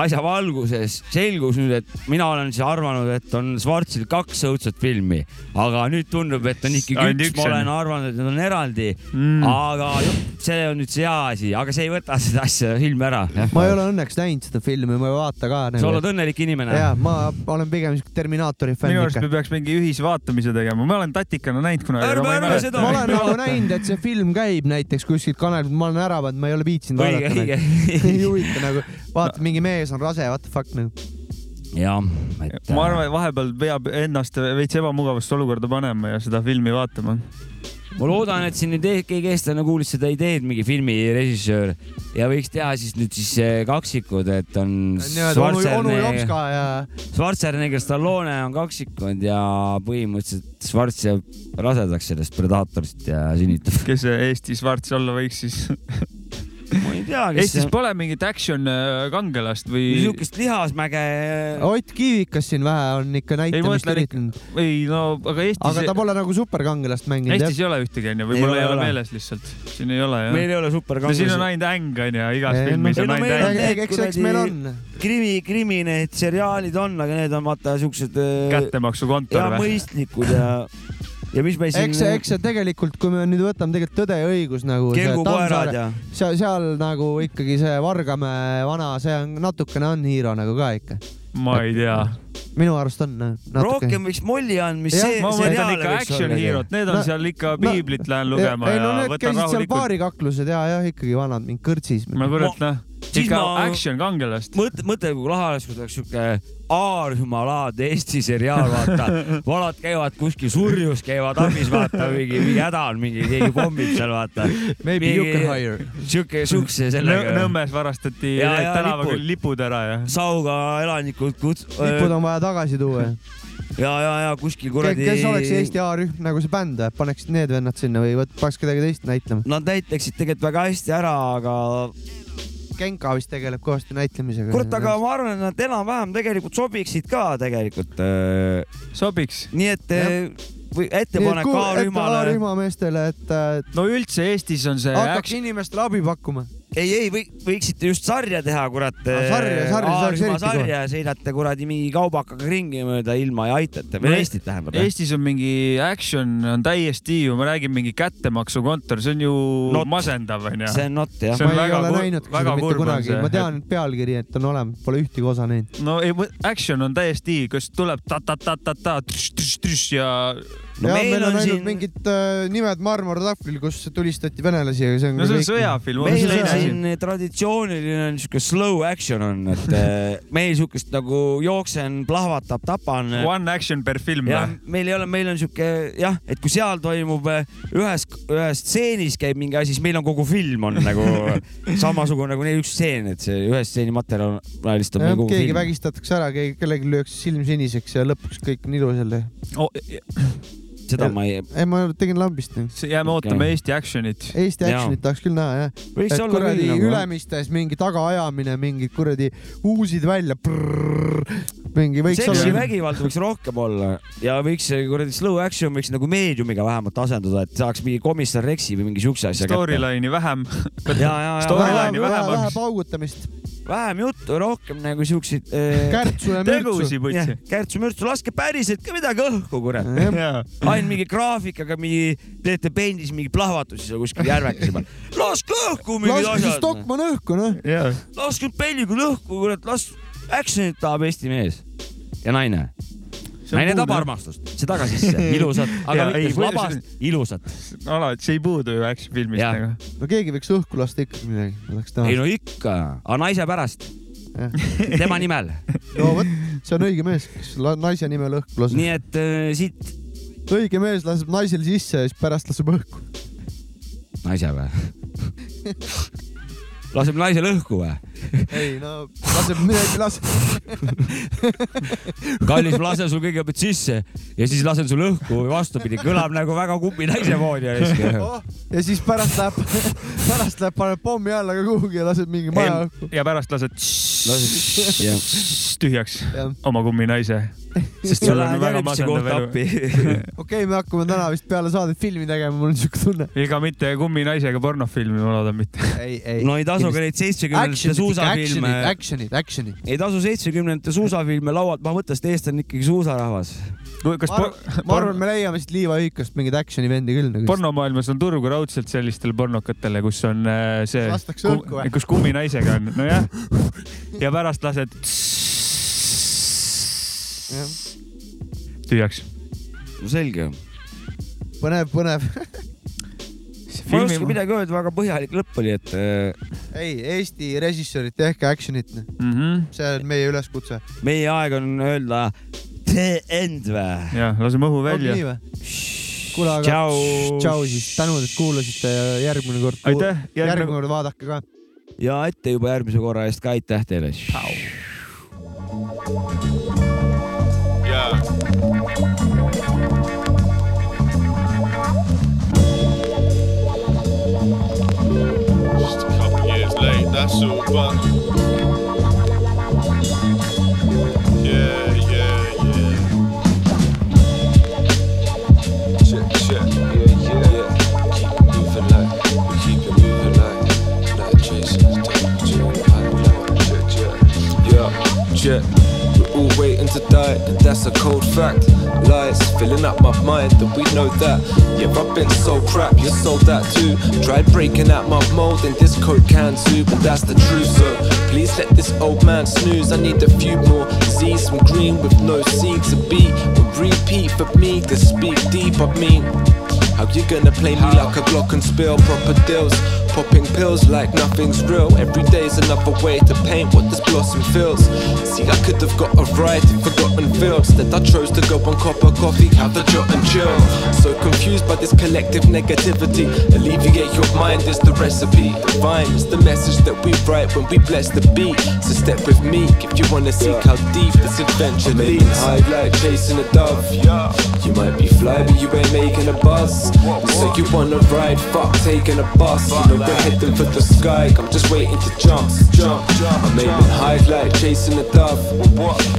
asja valguses selgus nüüd, et mina olen siis arvanud, et on Schwarzil kaks õudset filmi, aga nüüd tundub, et on ikkagi Ainult üks, üks ma olen arvanud, et need on eraldi Mm. aga juh, see on nüüd see hea asi, aga see ei võta seda asja filmi ära. ma ei ole õnneks näinud seda filmi, ma ei vaata ka. sa oled õnnelik inimene. ja ma olen pigem siuke Terminaatori fänn minu arust me. peaks mingi ühisvaatamise tegema, ma olen tatikana näinud kunagi. Ärme- ärme seda- ma olen nagu näinud, et see film käib näiteks kuskilt kanalilt, ma olen ära pannud, ma ei ole viitsinud vaadata. ei huvita nagu, vaata mingi mees on rase, what the fuck nagu. jah, et ma arvan, et vahepeal peab ennast veits ebamugavasse olukorda panema ja seda filmi vaatama. ma loodan, et siin nüüd keegi eestlane kuulis seda ideed, mingi filmi režissöör ja võiks teha siis nüüd siis eh, kaksikud, et on Schwarzenegger, Stallone on kaksikud ja põhimõtteliselt Schwarz jääb rasedaks sellest Predaatorist ja sünnitab. kes Eesti Schwarz olla võiks siis? ma ei tea, kes Eestis pole mingit action äh, kangelast või? niisugust lihasmäge. Ott Kiivikas siin vähe on ikka näitamist üritanud., ei no aga Eestis aga ta pole nagu superkangelast mänginud Eestis ei ole ühtegi onju, või Ei mul ole, ei ole meeles lihtsalt. siin ei ole jah. meil ei ole no siin superkangelasi on. ainult äng onju, igas Ei, no- filmis no on ainult äng. need eks, eks meil on. krimi, krimi need seriaalid on, aga need on vaata siuksed. kättemaksukontor ja või? mõistlikud ja, ja mis me siin. eks eks see tegelikult, kui me nüüd võtame tegelikult Tõde ja õigus nagu. kelgukoerad ja. seal, seal nagu ikkagi see Vargamäe vana, see on natukene on hiiro nagu ka ikka. Ma ei tea. minu arust on natuke. rohkem võiks molli andmist see seriaale ikka action hero'd, need on No- seal ikka no- piiblit lähen lugema ei ja no need võtan rahulikult. baarikaklused ja, jah ikkagi vanad mingi kõrtsis. ma kujutan, siis ikka ma- action kangelast. mõtle, mõtle, kui lahe oleks, kui oleks siuke A-rühma laadne Eesti seriaal, vaata. vanad käivad kuskil surjus, käivad abis, vaata, mingi, mingi häda on, mingi keegi pommib seal, vaata. Maybe you can hire. siuke, siukse sellega. Nõmmes varastati Ja, ja, tänava lipud. küll lipud ära ja. Sauga elanikud kuts-. lipud on vaja tagasi tuua. ja, ja, ja kuskil kuradi. kes oleks Eesti A-rühm nagu see bänd, paneksid need vennad sinna või võt-, paneks kedagi teist näitlema? Nad näitaksid tegelikult väga hästi ära, aga Genka vist tegeleb kõvasti näitlemisega. kurat, aga ma arvan, et nad enam-vähem tegelikult sobiksid ka tegelikult. sobiks. nii et Jah. eh, või ettepanek A-rühmale. A-rühma meestele, et äh, no üldse Eestis on see hakkaks action, inimestele abi pakkuma. ei, ei või võiksite just sarja teha, kurat. Sarja- sarja, see oleks A-rühma eriti sarja, sõidate kuradi mingi kaubakaga ringi mööda ilma ja aitate või No Eestit tähendab. Eestis on mingi action on täiesti ju, ma räägin mingi kättemaksukontor, see on ju Not. masendav onju. see on not jah See. on ma ei väga ole näinud väga seda mitte kunagi ma tean pealkiri, et on olemas, pole ühtegi osa näinud. no ei, action on täiesti, kas tuleb ta-ta-ta-ta-ta ja no ja meil meil on on ainult siin, mingid äh, nimed marmortahvlil, kus tulistati venelasi, aga see on no see on sõjafilm, meil on siin traditsiooniline niisugune slow action on, et eh, meil siukest nagu jooksen, plahvatab, tapan. One action per film või?, meil ei ole, meil on sihuke jah, et kui seal toimub eh, ühes, ühes stseenis käib mingi asi, siis meil on kogu film on nagu samasugune nagu neil üks stseen, et see ühe stseeni materjal lihtsalt on kogu keegi film. vägistatakse ära, keegi, kellelgi lüüakse silm siniseks ja lõpuks kõik on ilus jälle. Seda ma ei, ei, ma tegin lambist. jääme ootama Eesti action'it. Eesti action'it tahaks küll näha, jah. võiks et olla kuradi küll nagu. Ülemistes mingi tagaajamine, mingid kuradi uusid välja, mingi võiks seksi olla. vägivalda võiks rohkem olla ja võiks see kuradi slow action võiks nagu meediumiga vähemalt asenduda, et saaks mingi komissar Rexi või mingi siukse asja. Storyline'i vähem. ja, ja, ja Storyline'i vähe, vähe paugutamist. Vähem juttu, rohkem nagu siukseid äh,. tegusid võtsi. kärtsu-mürtsu, laske päriselt ka midagi õhku, kurat. ainult mingi graafikaga mingi, teete pendis mingi plahvatusi seal kuskil järvekese peal. laske õhku mingid laske siis asjad. Stockmann õhku, noh. laske pellikul õhku, kurat, las action'it tahab Eesti mees ja naine. Naine tahab armastust, see taga sisse, ilusat, aga Jaa, mitte ei, labast, ilusat. alati, see ei puudu ju action filmist Jah. nagu. no keegi võiks õhku lasta ikkagi midagi, oleks ei taha. no ikka, aga naise pärast, tema nimel. no vot, see on õige mees, kes naise nimel õhku laseb. nii et äh, siit õige mees laseb naisel sisse ja siis pärast laseb õhku. naise või? laseb naisele õhku või? ei no laseb midagi, laseb. kallis, ma lasen sul kõigepealt sisse ja siis lasen sul õhku või vastupidi, kõlab nagu väga kummi naise moodi. ja siis pärast läheb, pärast läheb, paneb pommi alla ka kuhugi ja laseb mingi maja õhku. ja pärast lased. jah, tühjaks oma kumminaise, sest sul on väga masendav elu. okei, me hakkame täna vist peale saadet filmi tegema, mul on siuke tunne. ega mitte kumminaisega pornofilmi, ma loodan mitte. ei, ei. no ei tasu ka neid seitsmekümnendate suusafilme. Actionid, actionid. ei tasu seitsmekümnendate suusafilme laualt maha võtta, sest eestlased on ikkagi suusarahvas. kas ma arvan, ma arvan, me leiame siit liivaühikust mingeid action'i vendi küll nagu. pornomaailmas on turgu raudselt sellistele pornokatele, kus on äh, see kus kumminaisega on, nojah. ja pärast lased tühjaks. selge. põnev, põnev. ma ei oska midagi öelda, väga põhjalik lõpp oli, et äh, ei, Eesti režissöörid, tehke action'it. mm. -hmm. see on meie üleskutse. meie aeg on öelda the end või? jah, laseme õhu välja kuule, aga Tšau. tšau siis, tänud, et kuulasite ja järgmine kord. Aitäh, järgmine- järgmine kord vaadake ka. ja ette juba järgmise korra eest ka aitäh teile. Yeah. That's all. Yeah, yeah, yeah. Check, check, yeah, yeah. Keep moving like, keep moving like, like. Check, check, yeah, check. Waiting to die, and that's a cold fact. Lies filling up my mind, and we know that. Yeah, I've been so crap, you sold that too. Tried breaking out my mold in this coke can too, but that's the truth. So please let this old man snooze. I need a few more Z's, some green with no seeds, a beat. Repeat for me to speak deep. I mean, how you gonna play me like a Glock and spill proper deals? Popping pills like nothing's real. Every day's another way to paint what this blossom feels. See, I could have got a ride forgotten fields. Instead, I chose to go on copper coffee, have the jot and chill. So confused by this collective negativity. Alleviate your mind is the recipe. Rhyme is the message that we write when we bless the beat. So step with me if you wanna seek how deep this adventure leads. high like chasing a dove. You might be fly, but you ain't making a buzz. So you wanna ride, fuck taking a bus. You know we're heading for the sky. I'm just waiting to jump, jump. I'm aiming high like chasing a dove.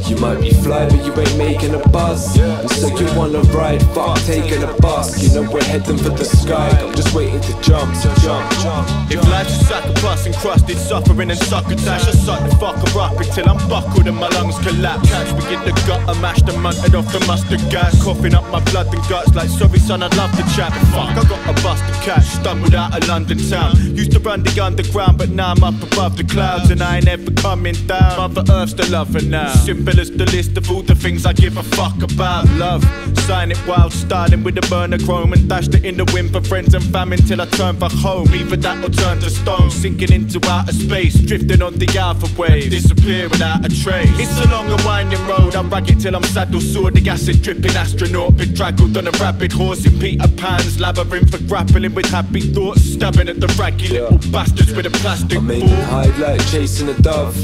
You might be fly, but you ain't making a buzz. And so you wanna ride, fuck taking a bus. You know we're heading for the sky. I'm just waiting to jump, jump, jump. If life's a sack of pus encrusted, suffering and succotash, I suck the fucker up until I'm buckled and my lungs collapse. Catch me in the gutter, mashed and munted off the mustard gas, coughing up my blood and guts like sorry son, I'd love to chat. But fuck, I got a busted catch, stumbled out of London town. Used to run the underground, but now I'm up above the clouds and I ain't ever coming down. Mother Earth's the lover now. Simple as the list of all the things I give a fuck about. Love, sign it wild, starting with a burner chrome and dashed it in the wind for friends and famine till I turn for home. Either that or turn to stone, sinking into outer space, drifting on the alpha wave, disappear without a trace. It's a long and winding road, I rag it till I'm saddle sore, the acid dripping astronaut, been draggled on a rapid horse in Peter Pan's labyrinth for grappling with happy thoughts, stabbing at the raggy little bastards with a plastic I'm ball. high like chasing a dove.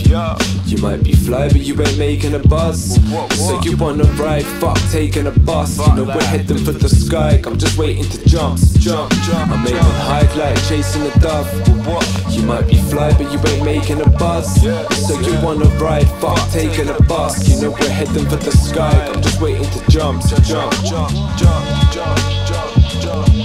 You might be fly, but you ain't making a buzz. So you wanna ride, fuck taking a bus. You know we're heading for the sky. I'm just waiting to jump, jump, jump. I'm aiming high like chasing a dove. You might be fly, but you ain't making a buzz. So you wanna ride, fuck taking a bus. You know we're heading for the sky. I'm just waiting to jump, jump, jump, jump, jump, jump, jump.